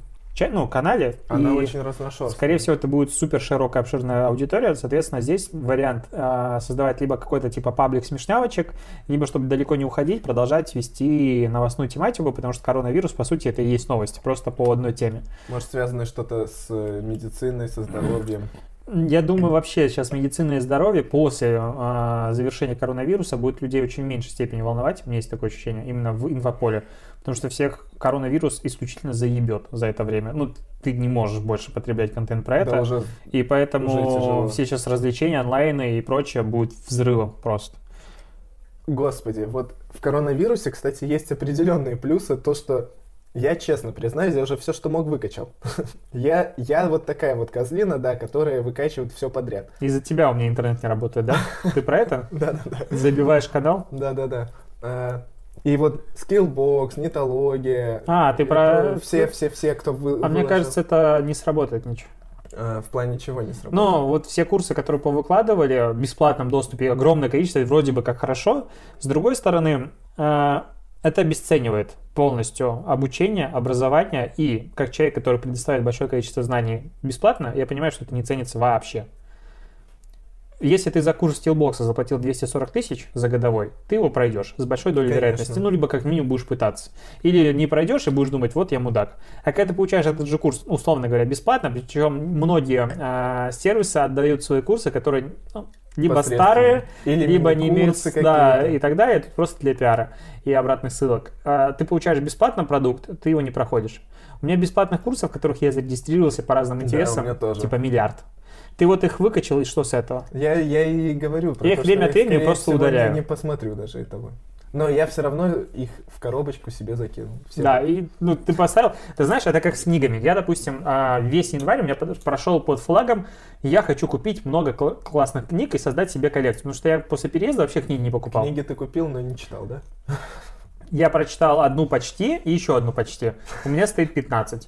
ну, канале, Она и, очень разношерстная. скорее всего, это будет супер широкая, обширная аудитория, соответственно, здесь вариант а, создавать либо какой-то типа паблик смешнявочек, либо, чтобы далеко не уходить, продолжать вести новостную тематику, потому что коронавирус, по сути, это и есть новости, просто по одной теме. Может, связано что-то с э, медициной, со здоровьем. Я думаю, вообще сейчас медицина и здоровье после а, завершения коронавируса будет людей очень в меньшей степени волновать. У меня есть такое ощущение, именно в инфополе. Потому что всех коронавирус исключительно заебет за это время. Ну, ты не можешь больше потреблять контент про это. Да, уже И уже поэтому тяжело. все сейчас развлечения, онлайны и прочее будет взрывом просто. Господи, вот в коронавирусе, кстати, есть определенные плюсы. То, что я честно признаюсь, я уже все, что мог, выкачал. [LAUGHS] я, я вот такая вот козлина, да, которая выкачивает все подряд. Из-за тебя у меня интернет не работает, да? [LAUGHS] Ты про это? Да-да-да. Забиваешь канал? Да-да-да. И вот Skillbox, Нетология. А, ты про- Все, все, все, кто вы, А мне кажется, это не сработает ничего. А, В плане чего не сработало? Но вот все курсы, которые повыкладывали в бесплатном доступе, огромное количество, вроде бы как хорошо. С другой стороны, э, это обесценивает полностью обучение, образование. И как человек, который предоставляет большое количество знаний бесплатно, я понимаю, что это не ценится вообще. Если ты за курс стилбокса заплатил 240 тысяч за годовой, ты его пройдешь с большой долей Конечно. вероятности. Ну, либо как минимум будешь пытаться. Или не пройдешь и будешь думать, вот я мудак. А когда ты получаешь этот же курс, условно говоря, бесплатно, причем многие а, сервисы отдают свои курсы, которые ну, либо старые, Или либо не имеют да, и так далее, это просто для пиара и обратных ссылок. А, Ты получаешь бесплатно продукт, ты его не проходишь. У меня бесплатных курсов, в которых я зарегистрировался по разным Да, интересам, тоже. типа миллиард. Ты вот их выкачал, и что с этого? Я, я и говорю про Я то, их время от времени просто удаляю. Не посмотрю даже этого. Но я все равно их в коробочку себе закинул. Все. Да, и ну, ты поставил, ты знаешь, это как с книгами. Я, допустим, а, весь январь у меня прошел под флагом, я хочу купить много кл- классных книг и создать себе коллекцию. Потому что я после переезда вообще книг не покупал. Книги ты купил, но не читал, да? Я прочитал одну почти и еще одну почти. У меня стоит 15.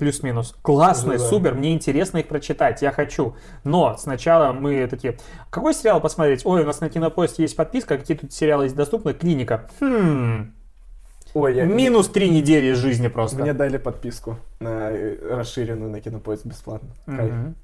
Плюс-минус. Классные, да. супер, мне интересно их прочитать, я хочу. Но сначала мы такие, какой сериал посмотреть? Ой, у нас на Кинопоиске есть подписка, какие тут сериалы есть доступны? Клиника. Хм, Ой, я... минус три недели из жизни просто. Мне дали подписку на э, расширенную на кинопоиск бесплатно. Мгм.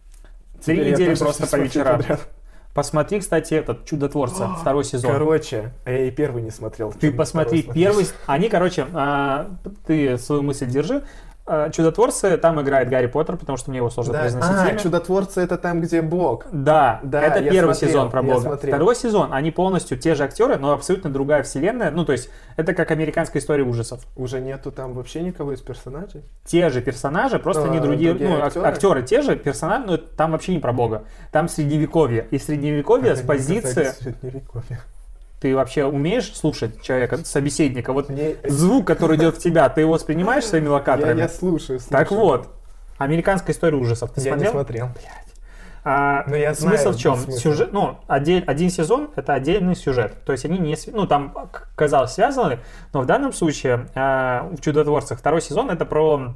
Три недели просто [LAUGHS] по вечерам. подряд. Посмотри, кстати, этот «Чудотворца», второй сезон. Короче, а я и первый не смотрел. Ты посмотри, второй смотришь? первый... Они, короче, а, ты свою мысль держи. А, Чудотворцы, там играет Гарри Поттер, потому что мне его сложно Да. произносить А, имя. чудотворцы это там, где Бог. Да, Да, это первый смотрел, сезон про Бога. Второй сезон, они полностью те же актеры, но абсолютно другая вселенная. Ну, то есть, это как американская история ужасов. Уже нету там вообще никого из персонажей. Те же персонажи, просто А, они другие, другие ну, ак- актеры? актеры те же, персонажи, но там вообще не про Бога. Там средневековье. И средневековье с [LAUGHS] Они позиции... Средневековье. Ты вообще умеешь слушать человека, собеседника? Вот Мне- звук, который идет в тебя, ты его воспринимаешь своими Я, локаторами? я слушаю, слушаю. Так вот, американская история ужасов. Ты Я смотрел? не смотрел. А, Но я смысл знаю в чем? смысл. Сюжет, ну, отдель- один сезон это отдельный сюжет. То есть они не, ну, там казалось связаны, но в данном случае а, в чудотворцах второй сезон это про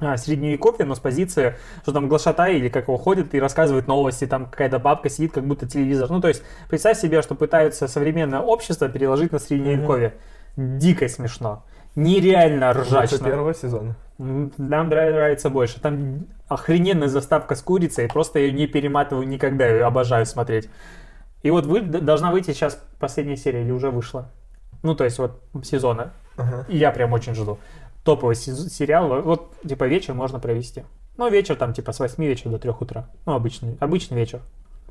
а, средневековье, но с позиции, что там глашатай или как его ходит и рассказывает новости, там какая-то бабка сидит, как будто телевизор. Ну, то есть представь себе, что пытаются современное общество переложить на средневековье. Дико смешно. Нереально ржачно. первого сезона. Нам нрав- нравится больше. Там охрененная заставка с курицей, просто ее не перематываю никогда, я ее обожаю смотреть. И вот вы, должна выйти сейчас последняя серия, или уже вышла. Ну, то есть вот сезона. Ага. И я прям очень жду. Топовый сериал, во- вот типа вечер можно провести. Ну, вечер там типа с 8 вечера до 3 утра. Ну, обычный, обычный вечер.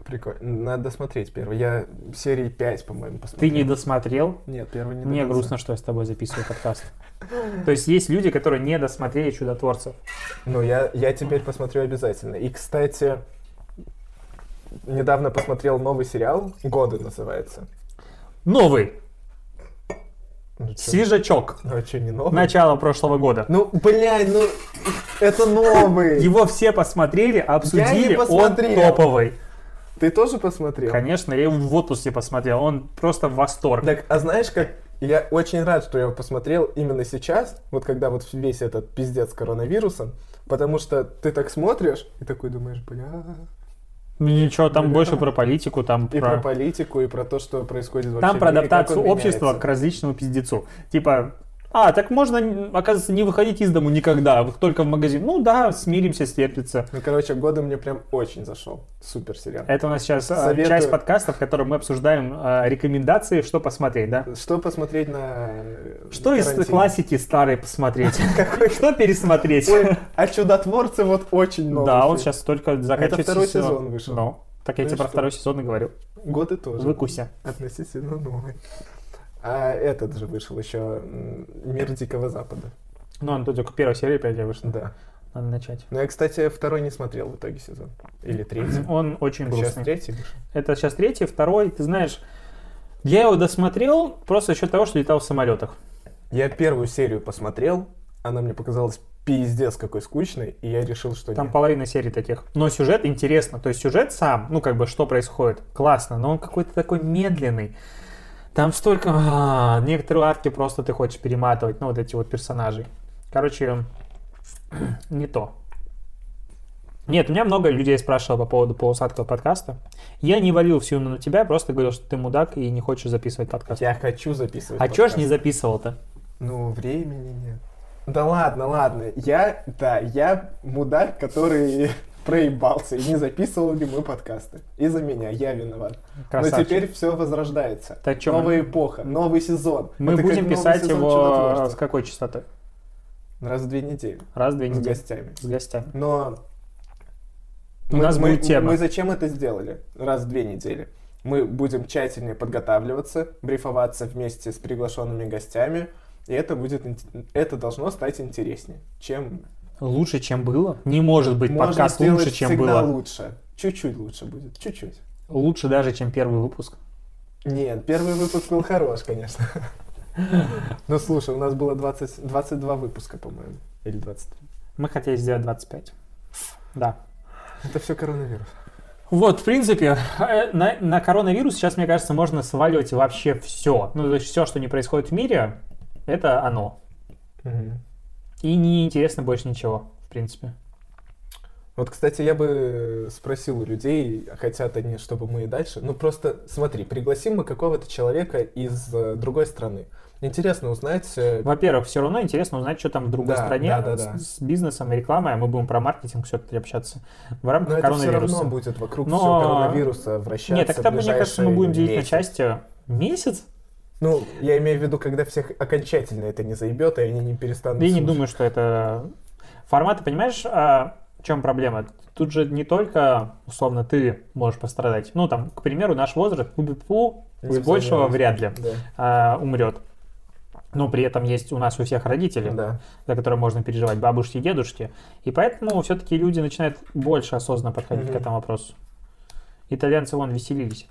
Прикольно. Надо смотреть первый. Я серии 5, по-моему, Ты посмотрел. не досмотрел, Нет, первый не мне грустно, что я с тобой записываю подкаст. [LAUGHS] То есть есть люди, которые не досмотрели чудотворцев. Ну, я, я теперь посмотрю обязательно. И, кстати, недавно посмотрел новый сериал. «Годы» называется. Новый, Ну. Ну, а что, не новый? начала прошлого года. Ну, блядь, ну, это новый. Его все посмотрели, обсудили, он топовый. Ты тоже посмотрел? Конечно, я его в отпуске посмотрел. Он просто в восторг. Так, а знаешь, как я очень рад, что я его посмотрел именно сейчас, вот когда вот весь этот пиздец с коронавирусом, потому что ты так смотришь и такой думаешь, бля, Ничего, там Бля. больше про политику, там и про про... политику, и про то, что происходит вообще Там про адаптацию общества к различному пиздецу. Типа, а, так можно, оказывается, не выходить из дому никогда, только в магазин. Ну да, смиримся, стерпится. Ну, короче, годы мне прям очень зашел. Супер сериал. Это у нас сейчас а, Советую. часть подкаста, в котором мы обсуждаем а, рекомендации, что посмотреть, да? Что посмотреть на э, Что из карантине? классики старой посмотреть? [LAUGHS] Что пересмотреть? А чудотворцы вот очень новый. Да, он сейчас только заканчивается. второй сезон вышел. Так я Ну тебе про второй сезон и говорю. Годы тоже. Выкуся. Относительно новый. А этот же вышел еще Мир Дикого Запада. Ну, он только первая серия опять вышла. Да. Надо начать. Но я, кстати, второй не смотрел в итоге сезон. Или третий. [CLEARS THROAT] Он очень Сейчас грустный. третий вышел. Это сейчас третий, второй. Ты знаешь, я его досмотрел просто за счет того, что летал в самолетах. Я первую серию посмотрел, она мне показалась пиздец какой скучной, и я решил, что Там нет. половина серий таких. Но сюжет интересно. То есть сюжет сам, ну как бы что происходит, классно, но он какой-то такой медленный. Там столько... а, некоторые арки просто ты хочешь перематывать, ну вот эти вот персонажей. Короче, [CLEARS THROAT] не то. Нет, у меня много людей спрашивало по поводу полусадкого подкаста. Я не валил всю на тебя, просто говорил, что ты мудак и не хочешь записывать подкаст. Я хочу записывать А чё ж не записывал-то? Ну, времени нет. Да ладно, ладно. Я, да, я мудак, который проебался и не записывал ли мы подкасты. Из-за меня, я виноват. Красавчик. Но теперь все возрождается. Так чё, Новая мы- эпоха, новый сезон. Мы Это будем писать его с какой частотой? Раз в две недели. Раз в две С недели. гостями. С гостями. Но У нас мы, будет тема. мы зачем это сделали? Раз в две недели. Мы будем тщательнее подготавливаться, брифоваться вместе с приглашенными гостями, и это будет, это должно стать интереснее, чем Лучше, чем было? Не может быть можно подкаст сделать лучше, чем было. лучше. Чуть-чуть лучше будет, чуть-чуть. Лучше даже, чем первый выпуск. Нет, первый выпуск был хорош, конечно. [LAUGHS] Ну слушай, у нас было 20, 22 выпуска, по-моему. Или 23. Мы хотели сделать 25. Да. Это все коронавирус. Вот, в принципе, э, на, на коронавирус сейчас, мне кажется, можно сваливать вообще все. Ну, то есть все, что не происходит в мире, это оно. Мгм. И не интересно больше ничего, в принципе. Вот, кстати, я бы спросил у людей, хотят они, чтобы мы и дальше. Ну, просто смотри, пригласим мы какого-то человека из э, другой страны. Интересно узнать... э, Во-первых, все равно интересно узнать, что там в другой Да, стране да, да, да. С, с бизнесом и рекламой, а мы будем про маркетинг все-таки общаться в Но рамках это все коронавируса. равно будет вокруг Но- всего коронавируса вращаться Нет, так тогда, мне кажется, мы будем делить месяц. на части. Месяц? Ну, я имею в виду, когда всех окончательно это не заебет, и они не перестанут Я не думаю, что это формат. Понимаешь, а, в чем проблема? Тут же не только, условно, ты можешь пострадать. Ну, там, к примеру, наш возраст, пу из большего вряд ли Да, а, умрет. Но при этом есть у нас у всех родители, да. за которые можно переживать, бабушки и дедушки. И поэтому все-таки люди начинают больше осознанно подходить Мгм. к этому вопросу. Итальянцы, вон, веселились.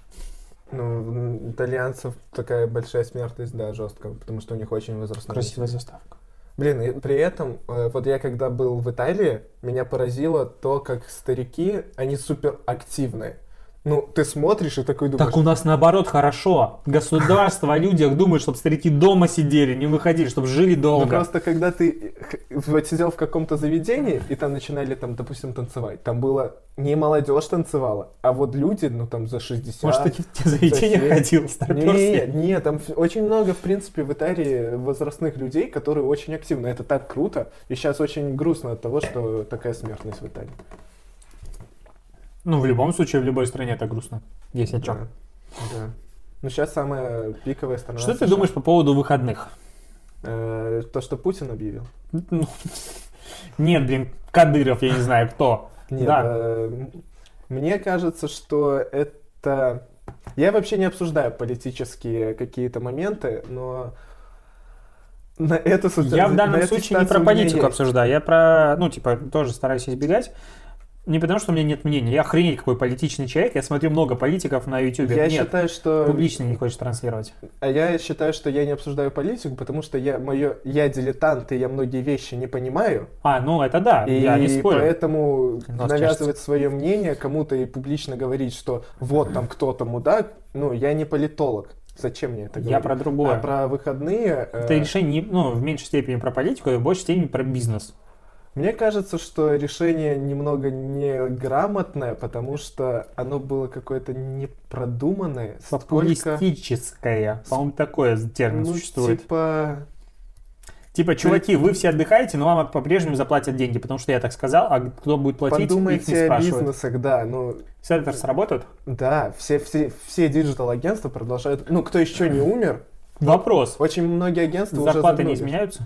Ну, итальянцев такая большая смертность, да, жесткая, потому что у них очень возрастной Красивая заставка. Блин, и при этом, э, вот я когда был в Италии, меня поразило то, как старики, они супер активные. Ну, ты смотришь и такой думаешь, Так у нас наоборот хорошо. Государство о людях думает, чтобы старики дома сидели, не выходили, чтобы жили ну долго. просто когда ты вот сидел в каком-то заведении, и там начинали, там, допустим, танцевать, там было не молодежь танцевала, а вот люди, ну, там, за 60. Может, ты в те заведения ходил, Нет, нет, там очень много, в принципе, в Италии возрастных людей, которые очень активны. Это так круто. И сейчас очень грустно от того, что такая смертность в Италии. Ну, в любом случае, в любой стране это грустно. Есть о чем. Да, да. Ну, сейчас самая пиковая страна. Что ты США. думаешь по поводу выходных? Э, то, что Путин объявил? Ну, Нет, блин, Кадыров, я не знаю кто. Нет, Да. э, мне кажется, что это... Я вообще не обсуждаю политические какие-то моменты, но на это... Я в данном случае не про политику обсуждаю, я про, ну, типа, тоже стараюсь избегать. Не потому, что у меня нет мнения. Я охренеть какой политичный человек. Я смотрю много политиков на YouTube. Я нет, считаю, что... публично не хочешь транслировать. А я считаю, что я не обсуждаю политику, потому что я, моё, я дилетант, и я многие вещи не понимаю. А, ну это да, И я не спорю. поэтому У нас навязывать свое мнение кому-то и публично говорить, что вот там кто-то мудак, ну, я не политолог. Зачем мне это говорить? Я про другое. А про выходные... Это решение, ну, в меньшей степени про политику, и в большей степени про бизнес. Мне кажется, что решение немного неграмотное, потому что оно было какое-то непродуманное. Популистическое. По-моему, такое термин Ну, существует. типа... Типа, чуваки, вы все отдыхаете, но вам по-прежнему заплатят деньги, потому что я так сказал, а кто будет платить, их не Подумайте о спрашивают. бизнесах, да, ну, Setters сработают? да, все, все, все диджитал-агентства продолжают, ну, кто еще не умер, Вопрос. очень многие агентства уже Зарплаты не загнулись. изменяются?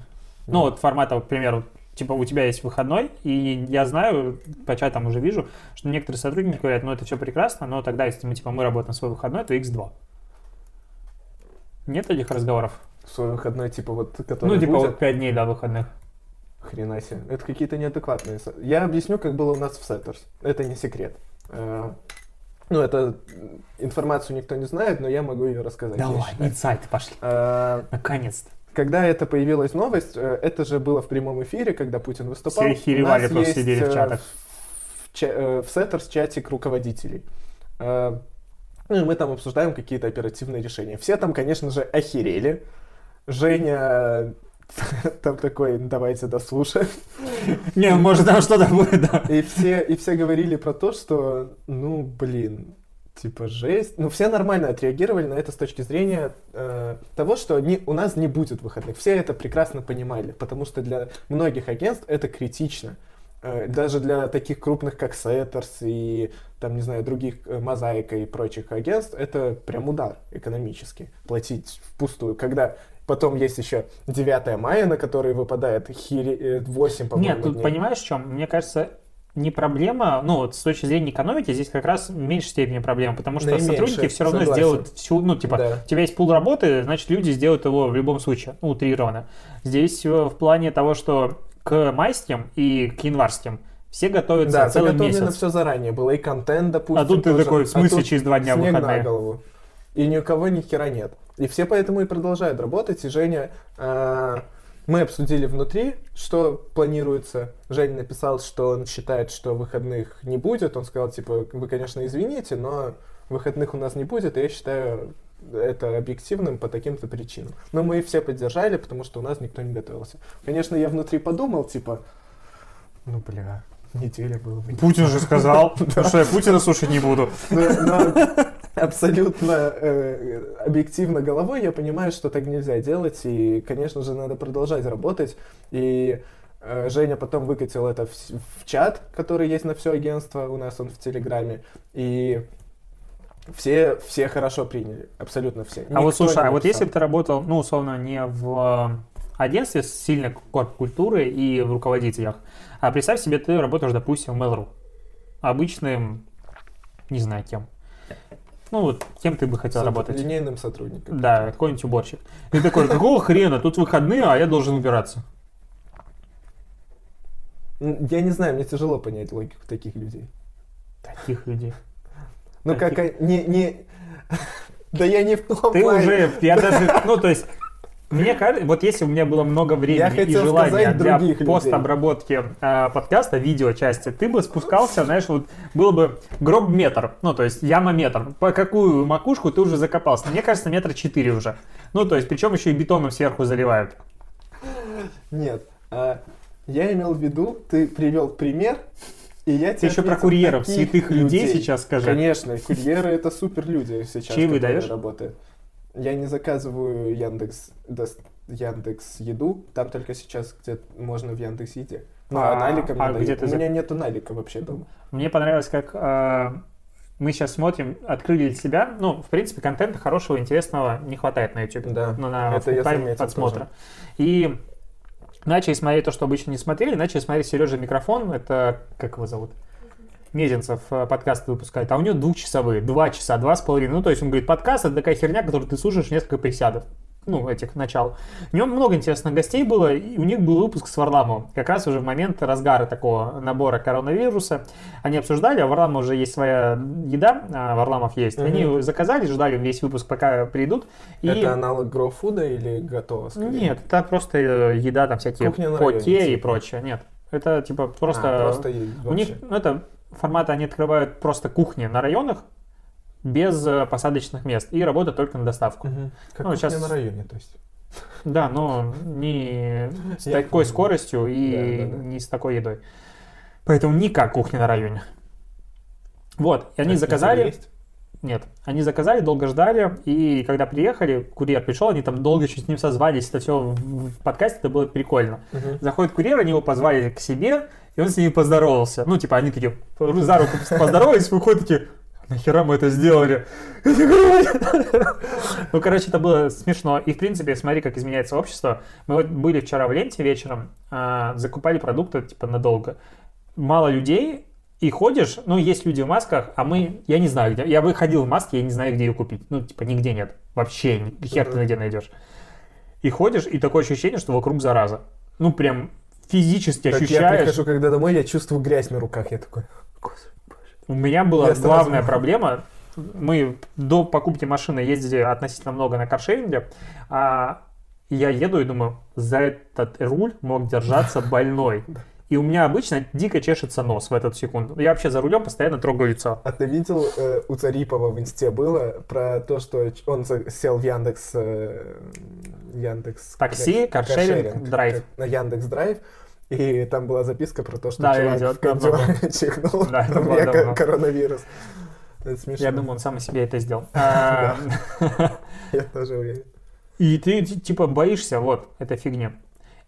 Ну, вот формата, к примеру, типа у тебя есть выходной, и я знаю, по чатам уже вижу, что некоторые сотрудники говорят, ну это все прекрасно, но тогда, если мы, типа, мы работаем свой выходной, то x2. Нет этих разговоров? Свой выходной, типа, вот, который ну, типа, будет. вот 5 дней до выходных. Хрена себе. Это какие-то неадекватные. Я объясню, как было у нас в Сеттерс. Это не секрет. Э, Ну, это информацию никто не знает, но я могу ее рассказать. Давай, инсайты пошли. Э, Наконец-то. Когда это появилась новость, э, это же было в прямом эфире, когда Путин выступал. Все нас просто сидели в э, чатах. В, ча- э, в Сеттерс чатик руководителей. Ну, и мы там обсуждаем какие-то оперативные решения. Все там, конечно же, охерели. Женя [LAUGHS] там такой, давайте дослушаем. Не, может там что-то будет, да. И все, и все говорили про то, что, ну, блин, типа жесть. Ну, все нормально отреагировали на это с точки зрения э, того, что не, у нас не будет выходных. Все это прекрасно понимали, потому что для многих агентств это критично. Э, даже для таких крупных, как Setters и, там, не знаю, других, э, Мозаика и прочих агентств, это прям удар экономический. Платить впустую. Когда потом есть еще 9 мая, на который выпадает хири, э, 8, по-моему, Нет, тут дней. понимаешь, в чем? Мне кажется, не проблема, ну вот с точки зрения экономики здесь как раз в меньшей степени проблема, потому что Наименьшая, сотрудники все равно согласен. сделают всю, ну типа, Да. у тебя есть пул работы, значит люди сделают его в любом случае, ну, утрированно. Здесь э, в плане того, что к майским и к январским все готовятся Да, целый месяц. все заранее было, и контент, допустим. А тут ты тоже. такой, в смысле, тут через два дня снег выходные? на голову. И ни у кого ни хера нет. И все поэтому и продолжают работать. И Женя, а, мы обсудили внутри, что планируется. Женя написал, что он считает, что выходных не будет. Он сказал, типа, вы, конечно, извините, но выходных у нас не будет, и я считаю это объективным по таким-то причинам. Но мы все поддержали, потому что у нас никто не готовился. Конечно, я внутри подумал, типа, ну, бля, неделя было бы Путин же сказал, [LAUGHS] ну что я Путина слушать не буду. но, но абсолютно э, объективно головой я понимаю, что так нельзя делать, и, конечно же, надо продолжать работать. И э, Женя потом выкатил это в, чат, который есть на все агентство, у нас он в Телеграме, и все, все хорошо приняли, абсолютно все. А вот Никто слушай, не а вот если бы ты работал, ну, условно, не в э, агентстве с сильной корп-культурой и в руководителях, а представь себе, ты работаешь, допустим, в Mail.ru, обычным, не знаю кем. Ну, вот кем ты бы хотел С работать? линейным сотрудником. Да, какой-нибудь уборщик. И такой, какого хрена, тут выходные, а я должен убираться. Я не знаю, мне тяжело понять логику таких людей. Таких людей. Ну, Таких- как не, не... [LAUGHS] Да я не в том Ты плане. уже, я даже, ну, то есть, мне кажется, вот если у меня было много времени и желания для людей. постобработки э, подкаста, видеочасти, ты бы спускался, знаешь, вот был бы гроб метр, ну, то есть яма метр. По какую макушку ты уже закопался? Мне кажется, метр четыре уже. Ну, то есть, причем еще и бетоном сверху заливают. Нет. а, я имел в виду, ты привел пример, и я Ты тебе еще про курьеров, святых людей сейчас скажи. Конечно, курьеры это супер люди сейчас, Чаевые которые даешь? работают. Я не заказываю Яндекс, Дос- Яндекс еду, там только сейчас где можно в Яндекс еде. Ну, а, А, наликом а где ты У за- меня нету налика вообще дома. Мне понравилось, как э, мы сейчас смотрим, открыли для себя. Ну, в принципе, контента хорошего, интересного не хватает на YouTube. Да, ну, на это я заметил подсмотра. И начали смотреть то, что обычно не смотрели, начали смотреть Сережа Микрофон, это, как его зовут? Мезенцев э, подкаст выпускает, а у него двухчасовые, два часа, два с половиной. Ну, то есть он говорит, подкаст это такая херня, которую ты слушаешь несколько присядов. ну, этих начал. В нем много интересных гостей было, и у них был выпуск с Варламовым, как раз уже в момент разгара такого набора коронавируса. Они обсуждали, а Варлама уже есть своя еда, а Варламов есть. Мгм. Они заказали, ждали весь выпуск, пока придут. И... Это аналог гроу-фуда или готово? скорее? Нет, это просто э, еда, там всякие поте и типа. прочее. Нет, это типа просто... А, просто есть у них, ну, это форматы, они открывают просто кухни на районах, без э, посадочных мест и работают только на доставку. Мгм. Как Ну, щас- на районе, то есть. Да, но не [LAUGHS] с такой скоростью и не с такой едой. Поэтому не как кухня на районе. Вот, и они А заказали... Нет, они заказали, долго ждали, и когда приехали, курьер пришел, они там долго еще с ним созвались, это все в подкасте, это было прикольно. Мгм. Заходит курьер, они его позвали к себе, и он с ними поздоровался. Ну, типа, они такие за руку поздоровались, выходят такие, нахера мы это сделали? [LAUGHS] Ну, короче, это было смешно. И, в принципе, смотри, как изменяется общество. Мы вот были вчера в ленте вечером, а, закупали продукты, типа, надолго. Мало людей, и ходишь, ну, есть люди в масках, а мы, я не знаю, где. Я выходил в маске, я не знаю, где ее купить. Ну, типа, нигде нет. Вообще, хер ты где найдешь. И ходишь, и такое ощущение, что вокруг зараза. Ну, прям физически Как я ощущаешь. прихожу, когда домой, я чувствую грязь на руках. Я такой, «Господи, боже». У меня была Я сразу- главная проблема. Мы до покупки машины ездили относительно много на каршеринге. А я еду и думаю, за этот руль мог держаться [LAUGHS] больной. И у меня обычно дико чешется нос в эту секунду. Я вообще за рулем постоянно трогаю лицо. А ты видел, э, у Царипова в инсте было про то, что он сел в Яндекс... э, Яндекс... Такси, каршеринг, драйв. На Яндекс Драйв. И там была записка про то, что Да, я чувак видел, в давно чихнул. Да, это [LAUGHS] у меня давно. коронавирус. Это смешно. Я думаю, он сам себе это сделал. [LAUGHS] [LAUGHS] Я тоже уверен. И ты ти- типа боишься, вот, этой фигни.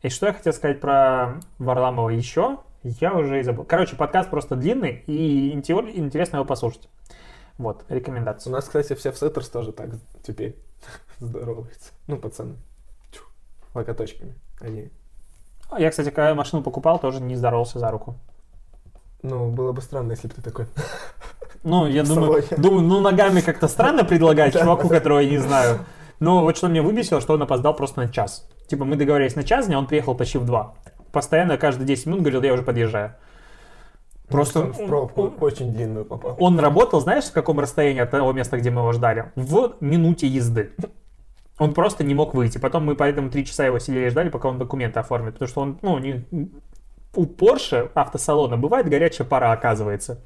И что я хотел сказать про Варламова еще, я уже и забыл. Короче, подкаст просто длинный, и инте- интересно его послушать. Вот, У рекомендация. нас, кстати, все в Сеттерс тоже так теперь [LAUGHS] здороваются. Ну, пацаны. Чу. Локоточками. Они... А Я, кстати, когда машину покупал, тоже не здоровался за руку. Ну, было бы странно, если бы ты такой... Ну, я [LAUGHS] думаю, думаю, ну, ногами как-то странно предлагать [LAUGHS] чуваку, которого я не знаю. Но вот что меня выбесило, что он опоздал просто на час. Типа, мы договорились на час дня, он приехал почти в два. Постоянно каждые 10 минут говорил, я уже подъезжаю. Просто Он в пробку очень длинную попал. Он работал, знаешь, в каком расстоянии от того места, где мы его ждали? В минуте езды. Он просто не мог выйти. Потом мы поэтому три часа его сидели и ждали, пока он документы оформит. Потому что он, ну, не... у Porsche автосалона бывает горячая пора, оказывается.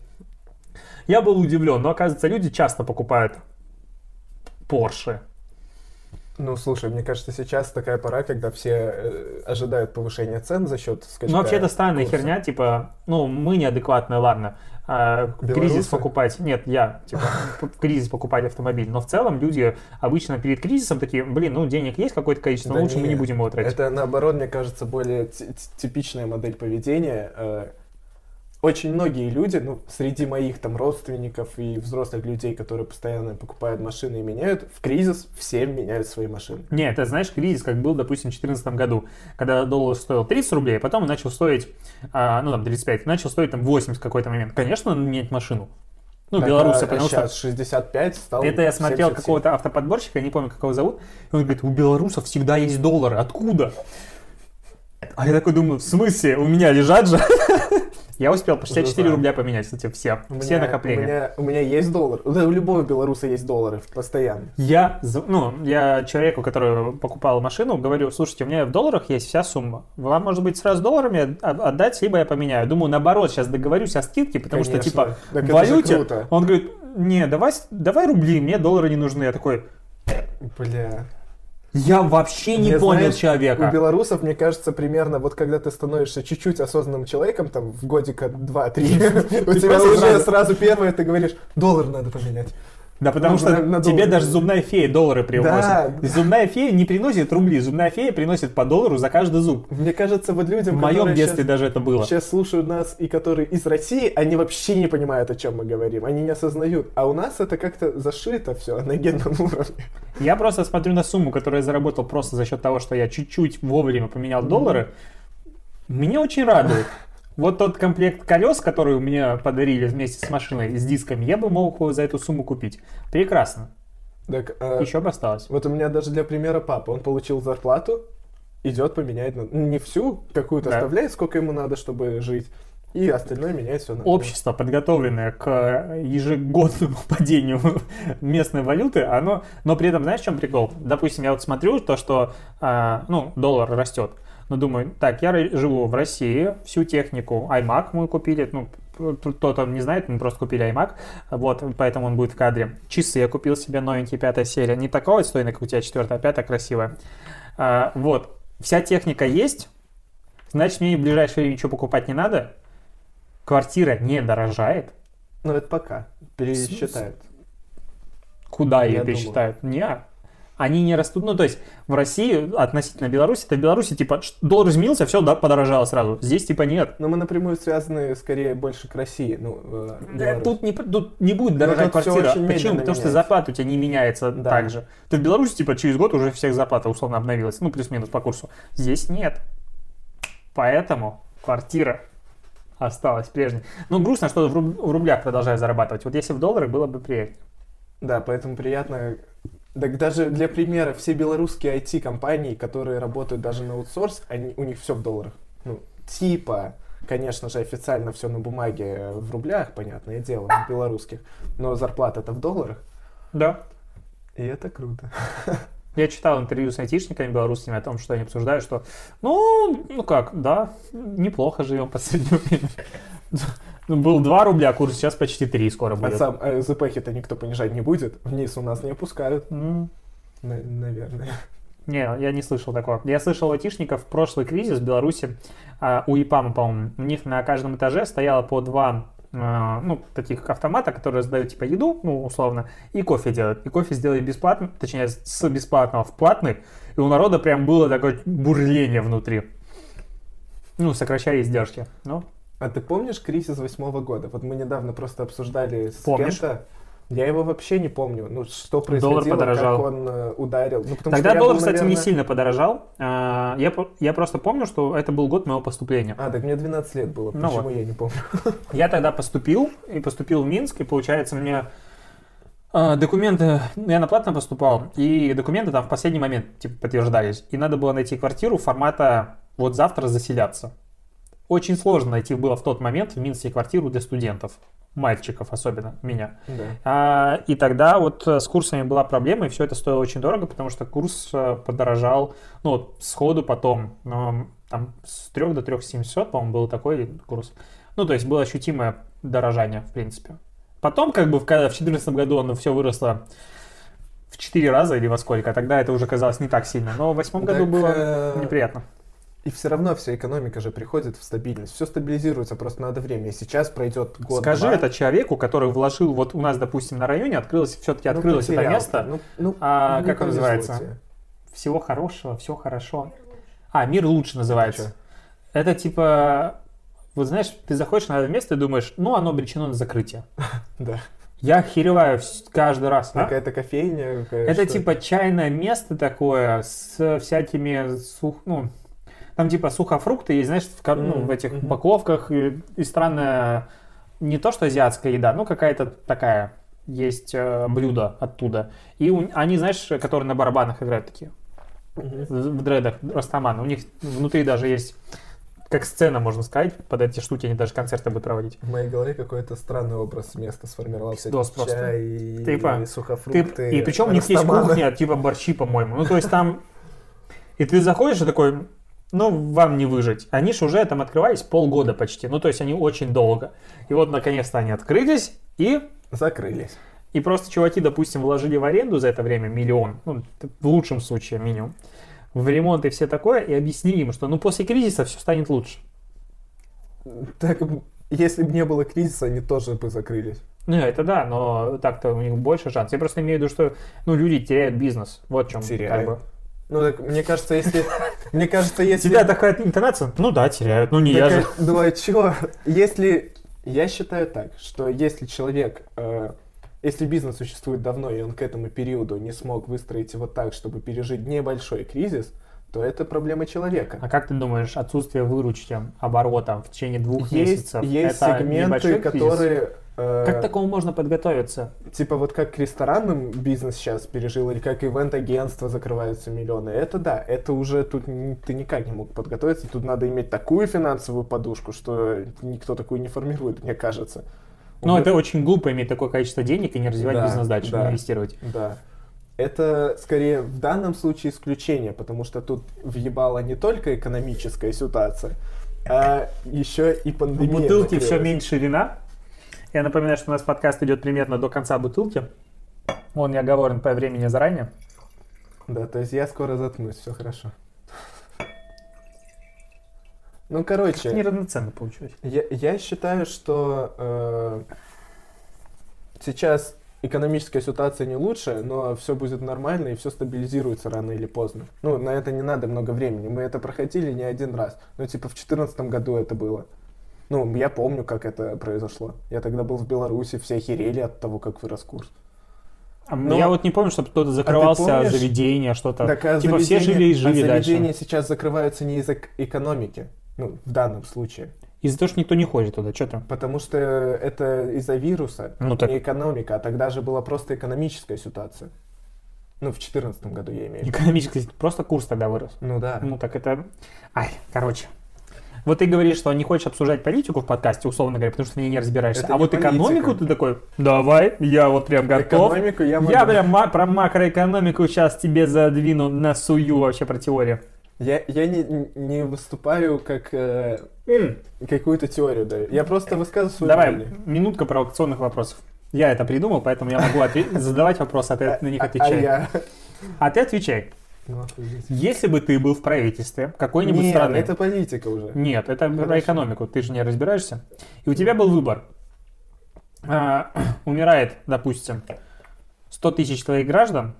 Я был удивлен, но оказывается, люди часто покупают Porsche. Ну, слушай, мне кажется, сейчас такая пора, когда все э, ожидают повышения цен за счет скачка. Ну, вообще, это странная курса. херня, типа, ну, мы неадекватные, ладно. А, кризис покупать, нет, я, типа, в кризис покупать автомобиль. Но в целом люди обычно перед кризисом такие, блин, ну, денег есть какое-то количество, но Да лучше мы не будем его тратить. Это, наоборот, мне кажется, более ти- ти- типичная модель поведения. Очень многие люди, ну, среди моих там родственников и взрослых людей, которые постоянно покупают машины и меняют, в кризис все меняют свои машины. Нет, это, знаешь, кризис, как был, допустим, в 2014 году, когда доллар стоил 30 рублей, а потом он начал стоить, а, ну, там, 35, начал стоить там 80 в какой-то момент. Конечно, надо менять машину. Ну, Так, белорусы, а потому что... сейчас 65 стал Это я смотрел 77. какого-то автоподборщика, я не помню, как его зовут, и он говорит, у белорусов всегда есть доллары, откуда? А я такой думаю, в смысле, у меня лежат же? [LAUGHS] Я успел по 64 знаю. рубля поменять, кстати, все, У все меня- накопления. У меня, у меня есть доллар. Да, у любого белоруса есть доллары постоянно. Я, ну, я человеку, который покупал машину, говорю, слушайте, у меня в долларах есть вся сумма. Вам, может быть, сразу долларами от- отдать, либо я поменяю. Думаю, наоборот, сейчас договорюсь о скидке, потому что, Конечно. типа, Так в валюте... Он говорит, не, давай, давай рубли, мне доллары не нужны. Я такой, Бля. Я вообще не Мне, понял знаешь, человека. У белорусов, мне кажется, примерно вот когда ты становишься чуть-чуть осознанным человеком, там, в годика 2-3, [LAUGHS] у тебя уже сразу первое, ты говоришь, доллар надо поменять. Да, потому Ну, что на- на тебе даже зубная фея доллары привозит. Да. [LAUGHS] Зубная фея не приносит рубли, зубная фея приносит по доллару за каждый зуб. Мне кажется, вот людям, В моем детстве щас- даже это было. Сейчас слушают нас и которые из России, они вообще не понимают, о чем мы говорим, они не осознают. А у нас это как-то зашито все на генном уровне. Я просто смотрю на сумму, которую я заработал просто за счет того, что я чуть-чуть вовремя поменял доллары. Меня очень радует. Вот тот комплект колес, который у меня подарили вместе с машиной, с дисками, я бы мог его за эту сумму купить. Прекрасно. Так, а, Еще бы осталось. вот у меня даже для примера папа, он получил зарплату, идет поменяет, на- ну, не всю, какую-то Да. оставляет, сколько ему надо, чтобы жить, и остальное меняет все на Общество, подготовленное к э, ежегодному [LAUGHS] падению местной валюты, оно, но при этом, знаешь, в чем прикол? Допустим, я вот смотрю то, что, а, ну, доллар растет, но думаю, так, я живу в России, всю технику iMac мы купили, ну, кто-то не знает, мы просто купили iMac, вот, поэтому он будет в кадре. Часы я купил себе новенькие, пятая серия, не такого отстойная, как у тебя четвертая, а пятая красивая. А, вот, вся техника есть, значит, мне в ближайшее время ничего покупать не надо, квартира не дорожает, Ну, это пока. Пересчитают. Куда ее пересчитают? Не. Они не растут. Ну, то есть в России относительно Беларуси, это в Беларуси, типа, доллар изменился, все, да, подорожало сразу. Здесь, типа, нет. Но мы напрямую связаны скорее больше к России. Ну, э, Да. Тут не, тут не будет дорожать квартира. Почему? Потому что меняется. зарплата у тебя не меняется Да. так же. Ты в Беларуси, типа, через год уже всех зарплата условно обновилась. Ну, плюс-минус по курсу. Здесь нет. Поэтому квартира осталась прежней. Ну, грустно, что в руб- в рублях продолжаю зарабатывать. Вот если в долларах, было бы приятнее. Да, поэтому приятно. Так даже для примера, все белорусские IT-компании, которые работают даже на аутсорс, они, у них все в долларах. Ну, типа, конечно же, официально все на бумаге в рублях, понятное дело, в белорусских, но зарплата-то в долларах, Да. и это круто. [LAUGHS] Я читал интервью с айтишниками белорусскими о том, что они обсуждают, что, ну, ну как, да, неплохо живем по среднему времени. Ну, Был 2 рубля курс, сейчас почти 3 скоро А будет. сам а ЗПХи-то никто понижать не будет, вниз у нас не опускают, М, на- наверное. Не, я не слышал такого. Я слышал айтишников в прошлый кризис в Беларуси, а, у ИПАМа, по-моему, у них на каждом этаже стояло по два а, ну, таких автомата, которые раздают типа еду, ну, условно, и кофе делают. И кофе сделали бесплатно, точнее, с бесплатного в платный, и у народа прям было такое бурление внутри. Ну, сокращали издержки. Ну, А ты помнишь кризис восьмого года? Вот мы недавно просто обсуждали с Помнишь? кем-то. Я его вообще не помню. Ну, что происходило, подорожал. как он э, ударил. Ну, Тогда доллар, был, кстати, не наверное- сильно подорожал. А, Я, я просто помню, что это был год моего поступления. А, так мне 12 лет было. Ну Почему вот. я не помню? [LAUGHS] Я тогда поступил, и поступил в Минск, и получается мне а, документы, ну, я на платно поступал, и документы там в последний момент типа подтверждались. И надо было найти квартиру формата вот завтра заселяться. Очень сложно найти было в тот момент в Минске квартиру для студентов, мальчиков особенно, меня. Да. А, и тогда вот э, с курсами была проблема, и все это стоило очень дорого, потому что курс э, подорожал, ну, вот сходу потом, но там с 3 до 3700, по-моему, был такой курс. Ну, то есть было ощутимое дорожание, в принципе. Потом, как бы, в 2014 году оно все выросло в 4 раза или во сколько, а тогда это уже казалось не так сильно. Но в восьмом году Так, было э, неприятно. И все равно вся экономика же приходит в стабильность. Все стабилизируется, просто надо время. И сейчас пройдет год Скажи это человеку, который вложил, вот у нас, допустим, на районе открылось, все-таки открылось это место. Ну, ну, А, не как он повезло называется? тебе. Всего хорошего, все хорошо. А, мир лучше называется. Чё? Это типа, вот знаешь, ты заходишь на это место и думаешь, ну, оно обречено на закрытие. [LAUGHS] Да. Я охереваю вс- каждый раз. Какая-то кофейня. какая- Это что типа чайное место такое с всякими сух, ну, там типа сухофрукты есть, знаешь, в, ну, в этих упаковках и, и странная, не то что азиатская еда, ну какая-то такая есть э, блюдо оттуда. И у- они, знаешь, которые на барабанах играют такие. В в дредах Растаман. У них внутри даже есть как сцена, можно сказать, под эти штуки они даже концерты будут проводить. В моей голове какой-то странный образ места сформировался. Пиздос просто. Чай, Типа, и Ты, сухофрукты. и причем у них есть кухня, типа борщи, по-моему. Ну, то есть там... И ты заходишь и такой, ну, вам не выжить. Они же уже там открывались полгода почти. Ну, то есть они очень долго. И вот, наконец-то, они открылись, и Закрылись. И просто чуваки, допустим, вложили в аренду за это время миллион, ну, в лучшем случае минимум, в ремонт и все такое, и объяснили им, что ну после кризиса все станет лучше. Так, если бы не было кризиса, они тоже бы закрылись. Ну, это да, но так-то у них больше шансов. Я просто имею в виду, что ну, люди теряют бизнес. Вот в чем. Теряют. Как бы. Ну, так, мне кажется, если... [LAUGHS] Мне кажется, если... Тебя такая интонация? Ну да, теряют. Ну не я Такая, же. Ну, а чё? Если... Я считаю так, что если человек... э, если бизнес существует давно, и он к этому периоду не смог выстроить его так, чтобы пережить небольшой кризис, то это проблема человека. А как ты думаешь, отсутствие выручки оборота в течение двух Есть, месяцев, есть это сегменты, небольшой кризис? Э, Как к такому можно подготовиться? типа вот как ресторанным бизнес сейчас пережил, или как ивент-агентство закрываются миллионы, это да, это уже тут ты никак не мог подготовиться, тут надо иметь такую финансовую подушку, что никто такую не формирует, мне кажется. Ну, Уже- это очень глупо иметь такое количество денег и не развивать Да, бизнес дальше, да. не инвестировать. Да. Это скорее в данном случае исключение, потому что тут въебала не только экономическая ситуация, а еще и В пандемия. бутылке все меньше вина. Я напоминаю, что у нас подкаст идет примерно до конца бутылки. Он не оговорен по времени заранее. Да, то есть я скоро заткнусь, все хорошо. Ну, короче, Неравноценно получилось. я, я считаю, что э, сейчас экономическая ситуация не лучшая, но все будет нормально и все стабилизируется рано или поздно. Ну, на это не надо много времени. Мы это проходили не один раз. Ну, типа в 2014 году это было. Ну, я помню, как это произошло. Я тогда был в Беларуси, все охерели от того, как вырос курс. А Но- Я вот не помню, чтобы кто-то закрывался, помнишь? заведение, что-то. Так, а типа все заведения- жили и а жили заведения дальше. сейчас закрываются не из-за экономики. Ну, в данном случае. Из-за того, что никто не ходит туда, что там? Потому что это из-за вируса, Ну так. не экономика, а тогда же была просто экономическая ситуация. Ну, в 2014 году я имею в виду. Экономически просто курс тогда вырос. Ну да. Ну так это... Ай, короче. Вот ты говоришь, что не хочешь обсуждать политику в подкасте, условно говоря, потому что ней не разбираешься. Это а не вот экономику политика. ты такой, давай, я вот прям готов. Экономику я могу... Я прям ма- про макроэкономику сейчас тебе задвину, насую вообще про теорию. Я, я не, не выступаю как э, какую-то теорию даю. Я просто высказываю свое Давай, мнение. минутка провокационных вопросов. Я это придумал, поэтому я могу задавать вопросы, а ты на них А- отвечай. А я... А ты отвечай. Ну. Если бы ты был в правительстве какой-нибудь Нет, страны... это политика уже. Нет, это про Хорошо. экономику, ты же не разбираешься. И у тебя был выбор. А, [CLEARS THROAT] умирает, допустим, 100 тысяч твоих граждан,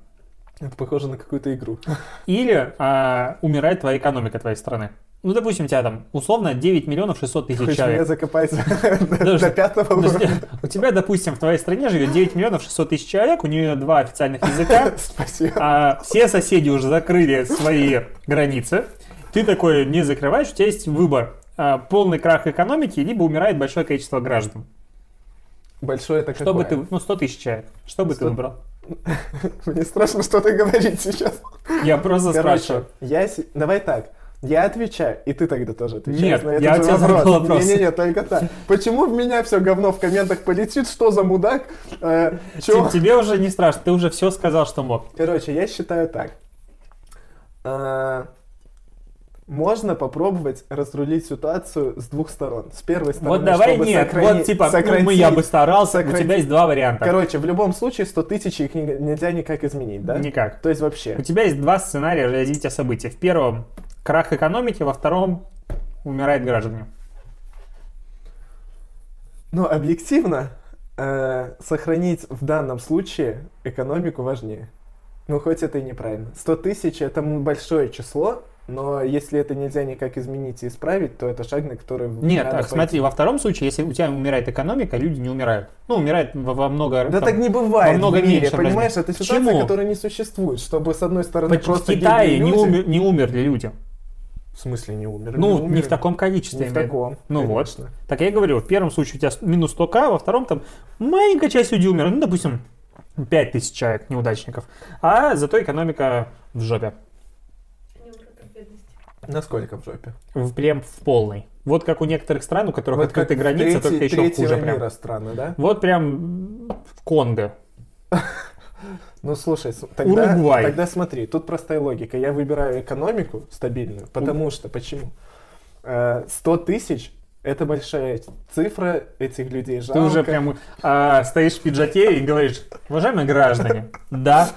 Это похоже на какую-то игру. или а, умирает твоя экономика твоей страны. Ну, допустим, у тебя там условно 9 миллионов 600 тысяч Хочешь меня человек. закопать [LAUGHS] Подожди, до пятого уровня? у тебя, допустим, в твоей стране живет 9 миллионов 600 тысяч человек, у нее два официальных языка, [LAUGHS] Спасибо. а все соседи уже закрыли свои границы. Ты такой не закрываешь, у тебя есть выбор. А, полный крах экономики, либо умирает большое количество граждан. Большое это какое? ты, ну, 100 тысяч человек. Что бы ты Сто- выбрал? [LAUGHS] Мне страшно что-то говорить сейчас. Я просто Короче, спрашиваю. я... Давай так. Я отвечаю, и ты тогда тоже отвечаешь Нет, на этот я же у тебя вопрос. вопрос. Не-не-не, только так. Почему в меня все говно в комментах полетит? Что за мудак? Э, чё? Тебе уже не страшно, ты уже все сказал, что мог. Короче, я считаю так. А, Можно попробовать разрулить ситуацию с двух сторон. С первой стороны, Вот давай чтобы нет, сохранить- вот типа, ну, сократить- мы, я бы старался, у сократить- тебя есть два варианта. Короче, в любом случае 100 тысяч их не- нельзя никак изменить, да? Никак. То есть вообще. У тебя есть два сценария развития событий. В первом крах экономики, во втором умирает граждане. Но объективно э, сохранить в данном случае экономику важнее. Ну, хоть это и неправильно. 100 тысяч это большое число, но если это нельзя никак изменить и исправить, то это шаг, на который Нет, так, смотри, пойти. во втором случае, если у тебя умирает экономика, люди не умирают. Ну, умирает во, во много... Да там, так не бывает намного в мире, меньше понимаешь? Это ситуация, Почему? которая не существует, чтобы с одной стороны в просто Китае гибли не, люди- умер- не умерли люди. В смысле не умерли? Ну, Не не, умерли. в таком количестве. Не в таком, Ну конечно. вот. Так я и говорю, в первом случае у тебя минус 100к, во втором там маленькая часть людей умерла. Ну, допустим, 5000 человек неудачников. А зато экономика в жопе. Не умрут от бедности. Насколько в жопе? В, прям в полной. Вот как у некоторых стран, у которых Вот открыты границы, третий- только еще хуже прям. страны, да? Вот прям в Конго. [LAUGHS] Ну слушай, тогда, Уругвай. тогда смотри, тут простая логика. Я выбираю экономику стабильную, потому что, почему? Э, 100 тысяч это большая цифра, этих людей Ты жалко. уже прям а, стоишь в пиджаке и говоришь, уважаемые граждане, да,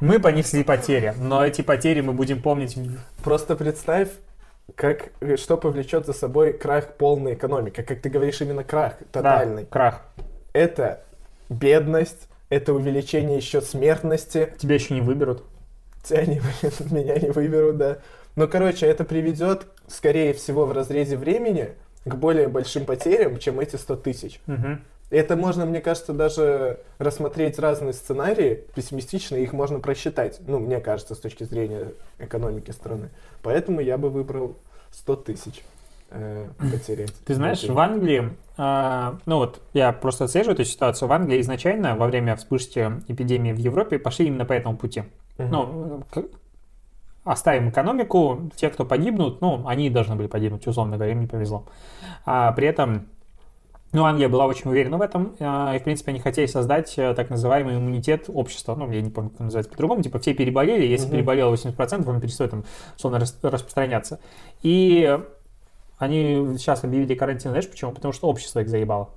мы понесли потери, но эти потери мы будем помнить Просто представь, как, э, что повлечет за собой крах полной экономики. Как ты говоришь, именно крах тотальный. Да, крах. Это бедность, это увеличение еще смертности. Тебя еще не выберут. Тебя не [LAUGHS] меня не выберут, да. Ну, короче, это приведет, скорее всего, в разрезе времени к более большим потерям, чем эти 100 тысяч. Мгм. Это можно, мне кажется, даже рассмотреть разные сценарии пессимистично, их можно просчитать. Ну, мне кажется, с точки зрения экономики страны. Поэтому я бы выбрал 100 тысяч. Э, потерять. Ты знаешь, в Англии, а, ну вот, я просто отслеживаю эту ситуацию. В Англии изначально во время вспышки эпидемии в Европе пошли именно по этому пути. Ну, оставим экономику, те, кто погибнут, ну, они должны были погибнуть, условно говоря, им не повезло. А при этом, ну, Англия была очень уверена в этом, а, и, в принципе, они хотели создать э, так называемый иммунитет общества, ну, я не помню, как называется по-другому, типа все переболели, если переболело 80%, он перестает там, условно, рас- распространяться. И они сейчас объявили карантин, знаешь почему? Потому что общество их заебало.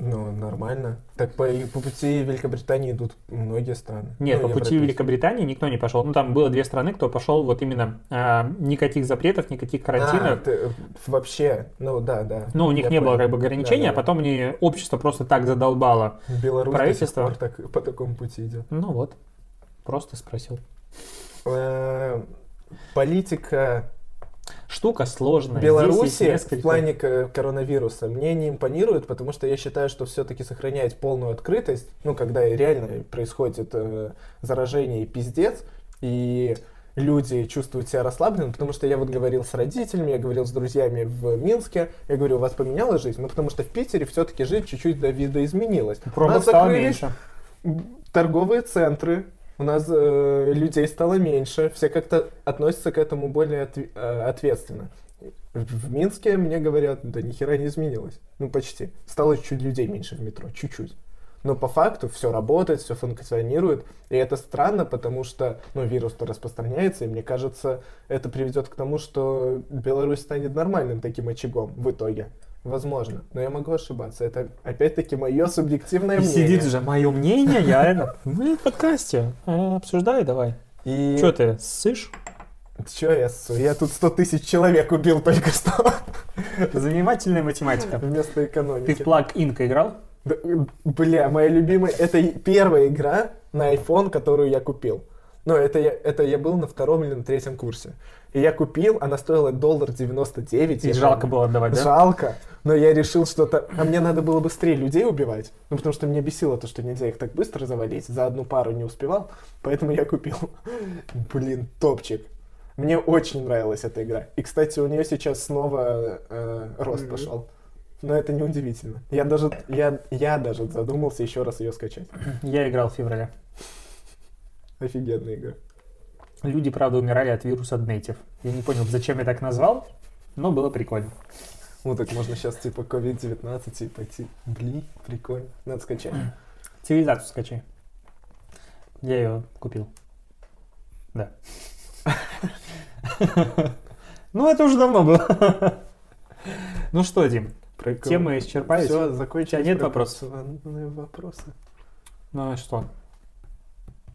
Ну, нормально. Так по, по пути Великобритании идут многие страны. Нет, Ну, по пути. Великобритании никто не пошел. Ну, там было две страны, кто пошел вот именно а, никаких запретов, никаких А, карантинов. ты- вообще, ну да, да. Ну, у них Я не было понял. как бы ограничений, Да, а да. потом они, общество просто так задолбало. Беларусь правительство. до сих пор так, по такому пути идет. Ну вот, просто спросил. Э, Политика Штука сложная. Беларуси несколько- в плане коронавируса мне не импонирует, потому что я считаю, что все-таки сохраняет полную открытость, ну, когда реально происходит э, заражение и пиздец, и люди чувствуют себя расслабленными, потому что я вот говорил с родителями, я говорил с друзьями в Минске, я говорю, у вас поменялась жизнь? Ну, потому что в Питере все-таки жизнь чуть-чуть до вида изменилась. Пробок стало меньше. торговые центры, у нас э, людей стало меньше, все как-то относятся к этому более отв- э, ответственно. В, Минске мне говорят, да ни хера не изменилось. Ну, почти. Стало чуть людей меньше в метро, чуть-чуть. Но по факту все работает, все функционирует. И это странно, потому что ну, вирус-то распространяется, и мне кажется, это приведет к тому, что Беларусь станет нормальным таким очагом в итоге. Возможно. Но я могу ошибаться. Это опять-таки мое субъективное И мнение. сидит же мое мнение, я. Мы [LAUGHS] в подкасте. Э, Обсуждай давай. И... Че ты, ссышь? Чё я ссу? Я тут 100 тысяч человек убил только что. Занимательная математика. Вместо экономики. Ты в плаг инка играл? Бля, моя любимая... Это первая игра на iPhone, которую я купил. Ну, это я, это я был на втором или на третьем курсе. И я купил, она стоила доллар 99. И жалко помню. было отдавать, да? Жалко. Но я решил что-то... А мне надо было быстрее людей убивать. Ну, потому что меня бесило то, что нельзя их так быстро завалить. За одну пару не успевал. Поэтому я купил. [LAUGHS] Блин, топчик. Мне очень нравилась эта игра. И, кстати, у нее сейчас снова э, рост Мгм. пошел. Но это не удивительно. Я даже, я, я даже задумался еще раз ее скачать. Я играл в феврале. Офигенная игра. Люди, правда, умирали от вируса Днейтив. Я не понял, зачем я так назвал, но было прикольно. Ну, так можно сейчас типа COVID-19 и пойти. Блин, прикольно. Надо скачать. [CLEARS THROAT] Цивилизацию скачай. Я ее купил. Да. [LAUGHS] Ну, это уже давно было. [LAUGHS] Ну что, Дим, Прикольно. темы исчерпались? Все, закончились. У тебя нет вопросов? вопросы. Ну и что?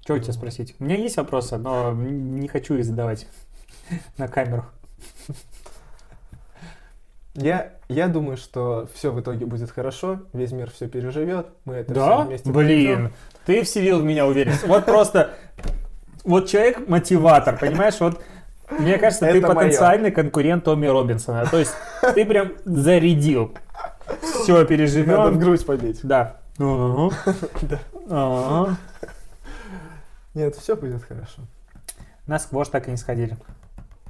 Что у тебя спросить? У меня есть вопросы, но не хочу их задавать [LAUGHS] на камеру. Я, я думаю, что все в итоге будет хорошо, весь мир все переживет, мы это Да? вместе Блин, пройдём. ты вселил в меня уверенность. Вот просто, вот человек мотиватор, понимаешь? Вот мне кажется, ты Это моё. потенциальный конкурент Томми Робинсона. То есть ты прям зарядил. Все, Надо в переживем. грудь побить. Да. [LAUGHS] Нет, все будет хорошо. На сквош так и не сходили.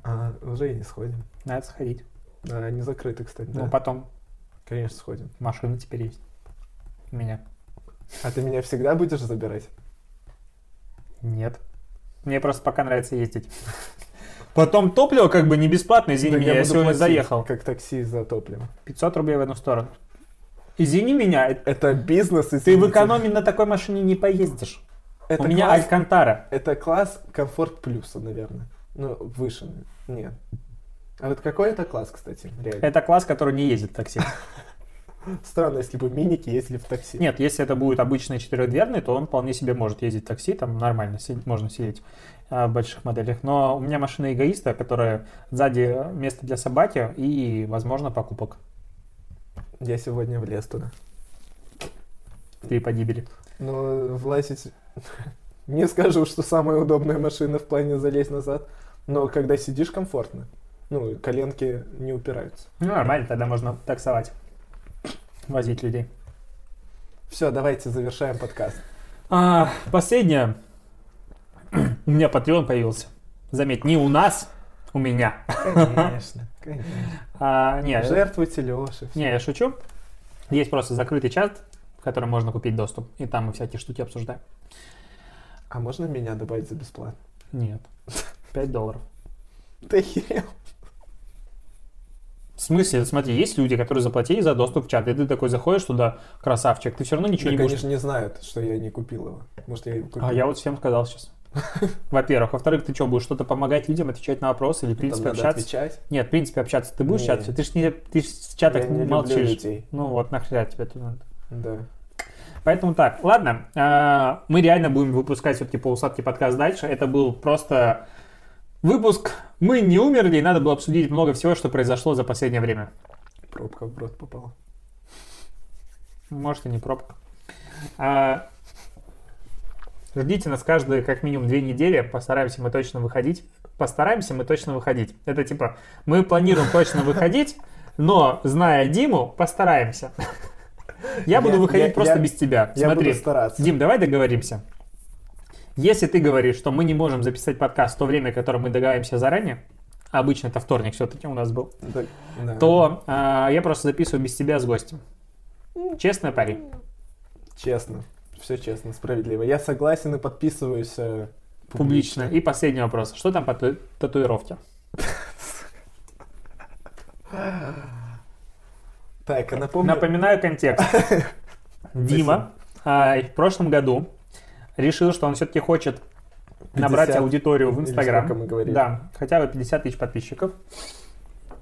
А, уже и не сходим. Надо сходить. Да, они закрыты, кстати. Ну, да. потом Конечно, сходим. машина теперь есть. У меня. А ты меня всегда будешь забирать? Нет. Мне просто пока нравится ездить. Потом топливо как бы не бесплатно, извини Да меня, я буду сегодня заехал. Как такси за топливо. 500 рублей в одну сторону. Извини меня, э, Это бизнес, ты в извините. экономии на такой машине не поездишь. Это У меня класс, Алькантара. это класс комфорт плюса, наверное. Ну, выше. Нет. А вот какой это класс, кстати, реально? Это класс, который не ездит в такси. [LAUGHS] Странно, если бы миники ездили в такси. Нет, если это будет обычный четырехдверный, то он вполне себе может ездить в такси, там нормально сидеть- можно сидеть а, в больших моделях. Но у меня машина эгоиста, которая сзади место для собаки и, возможно, покупок. Я сегодня влез туда. Ты погибели. Но влазить... [LAUGHS] Не скажу, что самая удобная машина в плане залезть назад. Но когда сидишь, комфортно. Ну, коленки не упираются. Ну, нормально, тогда можно таксовать. Возить людей. Все, давайте завершаем подкаст. А, последнее. [CLEARS THROAT] У меня Patreon появился. Заметь, не у нас, У меня. Конечно, [LAUGHS] конечно. А, не, Жертвуйте Леши. не, я шучу. Есть просто закрытый чат, в котором можно купить доступ. И там мы всякие штуки обсуждаем. А можно меня добавить за бесплатно? Нет. 5 долларов. Ты охерел? В смысле, смотри, есть люди, которые заплатили за доступ в чат, и ты такой заходишь туда, красавчик, ты все равно ничего Они, не будешь. конечно, не знают, что я не купил его. Может, я его купил. А я вот всем сказал сейчас. [LAUGHS] Во-первых. Во-вторых, ты что, будешь что-то помогать людям, отвечать на вопросы или, в Там принципе, надо общаться? отвечать. Нет, в принципе, общаться ты будешь Не. общаться? Ты ж не, ты ж в чатах Я не молчишь. Ну вот, нахрена тебе это надо? Да. Поэтому так, ладно, а, мы реально будем выпускать все-таки полусладкий подкаст дальше. Это был просто выпуск «Мы не умерли», и надо было обсудить много всего, что произошло за последнее время. Пробка в рот попала. Может, и не пробка. А, ждите нас каждые как минимум две недели. Постараемся мы точно выходить. Постараемся мы точно выходить. Это типа, мы планируем точно выходить, но, зная Диму, постараемся. Я буду выходить просто без тебя. Смотри. Дим, давай договоримся. Если ты говоришь, что мы не можем записать подкаст в то время, которое мы договариваемся заранее, обычно это вторник все-таки у нас был, Да, да. то а, я просто записываю без тебя с гостем. Честно, парень? Честно. Все честно, справедливо. Я согласен и подписываюсь э, Публично. И последний вопрос. Что там по ту- татуировке? [LAUGHS] Так, а напомню... Напоминаю контекст. [LAUGHS] Дима а, в прошлом году решил, что он все-таки хочет набрать 50 аудиторию в Инстаграм. мы говорили? Да, хотя бы 50 тысяч подписчиков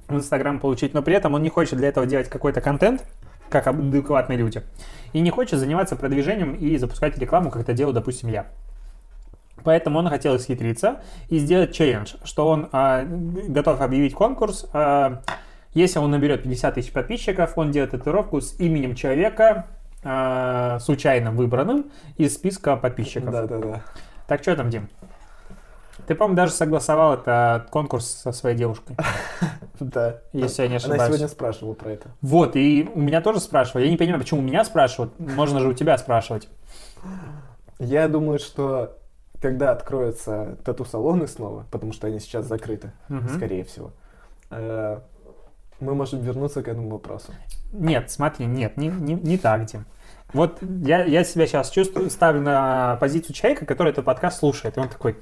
в Инстаграм получить, но при этом он не хочет для этого делать какой-то контент, как адекватные люди, и не хочет заниматься продвижением и запускать рекламу, как это делаю, допустим, я. Поэтому он хотел исхитриться и сделать челлендж, что он а, готов объявить конкурс. а, если он наберет 50 тысяч подписчиков, он делает татуировку с именем человека, а, случайно выбранным из списка подписчиков. Да, да, да. Так что там, Дим? Ты, по-моему, даже согласовал этот конкурс со своей девушкой, [LAUGHS] Да. если я не Она ошибаюсь. сегодня спрашивала про это. Вот, и у меня тоже спрашивали. Я не понимаю, почему у меня спрашивают. Можно же у тебя спрашивать. Я думаю, что когда откроются тату-салоны снова, потому что они сейчас закрыты, скорее всего, э, мы можем вернуться к этому вопросу. Нет, смотри, нет, не, не, не так, Дим. Вот я, я себя сейчас чувствую, ставлю на позицию человека, который этот подкаст слушает. И он такой,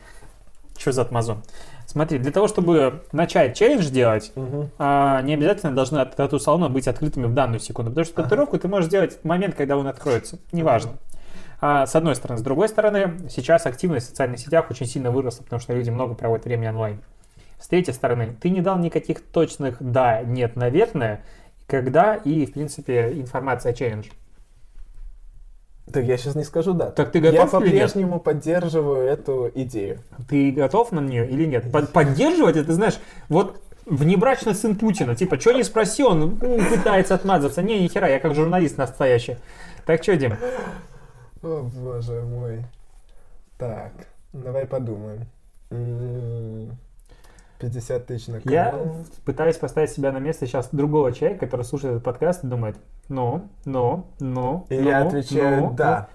что за отмазон? Смотри, для того, чтобы начать челлендж делать, а, не обязательно должны от тату-салона быть открытыми в данную секунду. Потому что татуировку ты можешь сделать в момент, когда он откроется. Неважно. А, с одной стороны. С другой стороны, сейчас активность в социальных сетях очень сильно выросла, потому что люди много проводят времени онлайн. С третьей стороны, ты не дал никаких точных «да», «нет», «наверное», когда и, в принципе, информация о челлендже. Так я сейчас не скажу да. Так ты Я готов нет? по-прежнему поддерживаю эту идею. Ты готов на нее или нет? Под- Поддерживать это, знаешь, вот внебрачный сын Путина. Типа, что не спроси, он м, пытается отмазаться. Не, ни хера, я как журналист настоящий. Так что, Дим? О, боже мой. Так, давай подумаем. М, 50 тысяч на Я канал. пытаюсь поставить себя на место сейчас другого человека, который слушает этот подкаст и думает, ну, ну, ну, И ну, я отвечаю ну, да.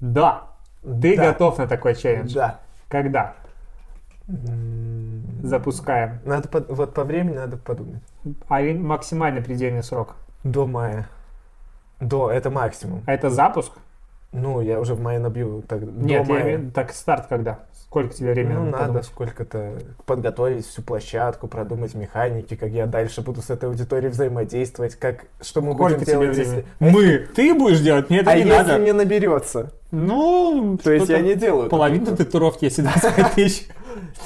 ну». Да. Ты Да. готов на такой челлендж? Да. Когда? Запускаем. Надо под- вот по времени надо подумать. А максимальный предельный срок. До мая. До, это максимум. А это запуск? Ну, я уже в мае набью. Так, Нет, до я мая. виду, так старт когда? Сколько тебе времени Ну, надо подумать? сколько-то подготовить всю площадку, продумать механики, как я дальше буду с этой аудиторией взаимодействовать, как, что мы Сколько будем тебе делать, времени? если... Мы! Ты будешь делать? Мне это А не если надо. мне наберется? Ну, То есть я не делаю. Половину татуировки, если 25 [LAUGHS] тысяч.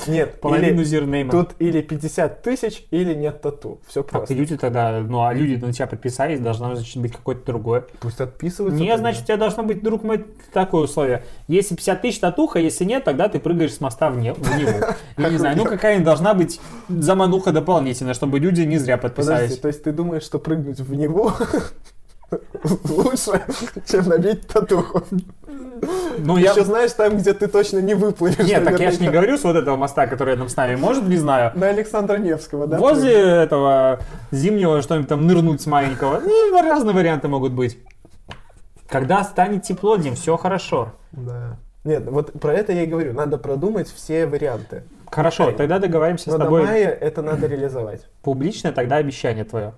Нет, Половину зернейма. тут или 50 тысяч, или нет тату. Все просто. и люди тогда, ну, а люди на тебя подписались, должно, значит, быть какое-то другое. Пусть отписываются. Не, тогда. значит, у тебя должно быть, друг мой, такое условие. Если 50 тысяч татуха, если нет, тогда ты прыгаешь с моста в, не, в него. Я не знаю, ну какая должна быть замануха дополнительная, чтобы люди не зря Подожди, подписались. то есть ты думаешь, что прыгнуть в него [LAUGHS] лучше, чем набить татуху? Ну, я... Еще знаешь, там, где ты точно не выплывешь. Нет, так я ж не говорю с вот этого моста, который рядом с нами. Может, не знаю. На Александра Невского, да? Возле этого зимнего что-нибудь там нырнуть с маленького. Ну, разные варианты могут быть. Когда станет тепло, Дим, все хорошо. Да. Нет, вот про это я и говорю. Надо продумать все варианты. Хорошо, тогда договоримся Но с до тобой. мая это надо реализовать. Публично тогда обещание твое.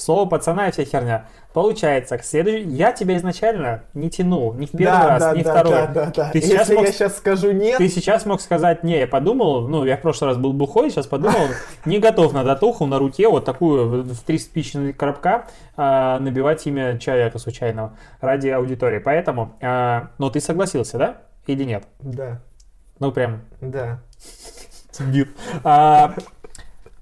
Слово пацана и вся херня. Получается, к следующей... Я тебя изначально не тянул. Ни в первый да, раз, да, ни да, второй. да, да, да. Ты Если сейчас мог- я сейчас скажу нет, Ты сейчас мог сказать, не, я подумал, ну, я в прошлый раз был бухой, сейчас подумал, [LAUGHS] не готов на татуху на руке вот такую в три спичных коробка а, набивать имя человека случайного ради аудитории. Поэтому, а, ну, ты согласился, да? Или нет? да, Ну, прям да. [LAUGHS] А,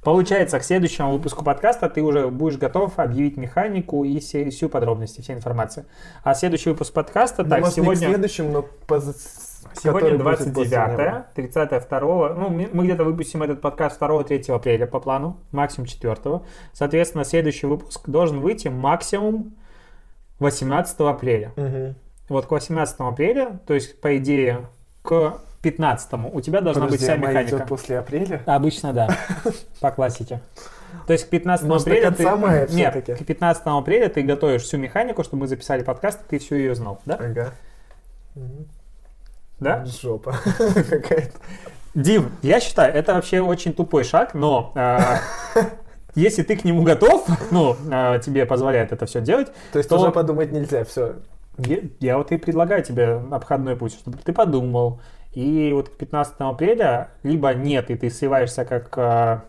Получается, к следующему выпуску подкаста ты уже будешь готов объявить механику и все, всю подробности, вся информация. А следующий выпуск подкаста, Ну, так, может, не к сегодня, следующем, но поз- сегодня который будет после 29 него. 30 2 ну, мы где-то выпустим этот подкаст 2-3 апреля по плану, максимум 4 Соответственно, следующий выпуск должен выйти максимум 18 апреля. Мгм. Вот к 18 апреля, то есть, по идее, к 15 у тебя должна быть Подожди, вся а май механика. идет после апреля? Обычно да, [LAUGHS] по классике. То есть к 15 Может, апреля ты... мая Нет, к 15 апреля ты готовишь всю механику, чтобы мы записали подкаст, и ты всю ее знал, да? Ага. Да? Жопа [LAUGHS] какая-то. Дим, я считаю, это вообще очень тупой шаг, но а, если ты к нему готов, ну, а, тебе позволяет это все делать, То есть То- уже подумать нельзя, все. я, я вот и предлагаю тебе обходной путь, чтобы ты подумал. И вот к 15 апреля либо нет, и ты сливаешься как... а,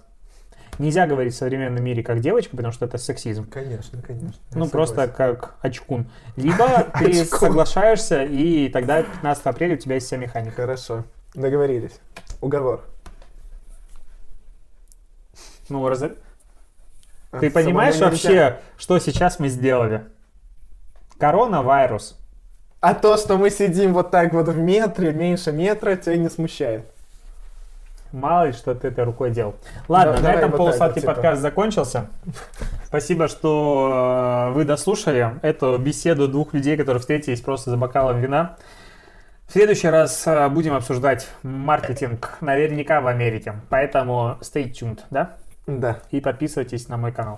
нельзя говорить в современном мире как девочка, потому что это сексизм. Конечно, конечно. Ну, просто согласен. как очкун. Либо [LAUGHS] ты соглашаешься, и тогда 15 апреля у тебя есть вся механика. Хорошо. Договорились. Уговор. Ну, раз- А, ты понимаешь вообще, что сейчас мы сделали? Коронавирус. А то, что мы сидим вот так вот в метре, меньше метра, тебя не смущает. Мало ли, что ты этой рукой делал. Ладно, Да, на этом вот полусладкий вот, типа. подкаст закончился. Спасибо, что э, вы дослушали эту беседу двух людей, которые встретились просто за бокалом вина. В следующий раз э, будем обсуждать маркетинг наверняка в Америке. Поэтому stay tuned, да? Да. И подписывайтесь на мой канал.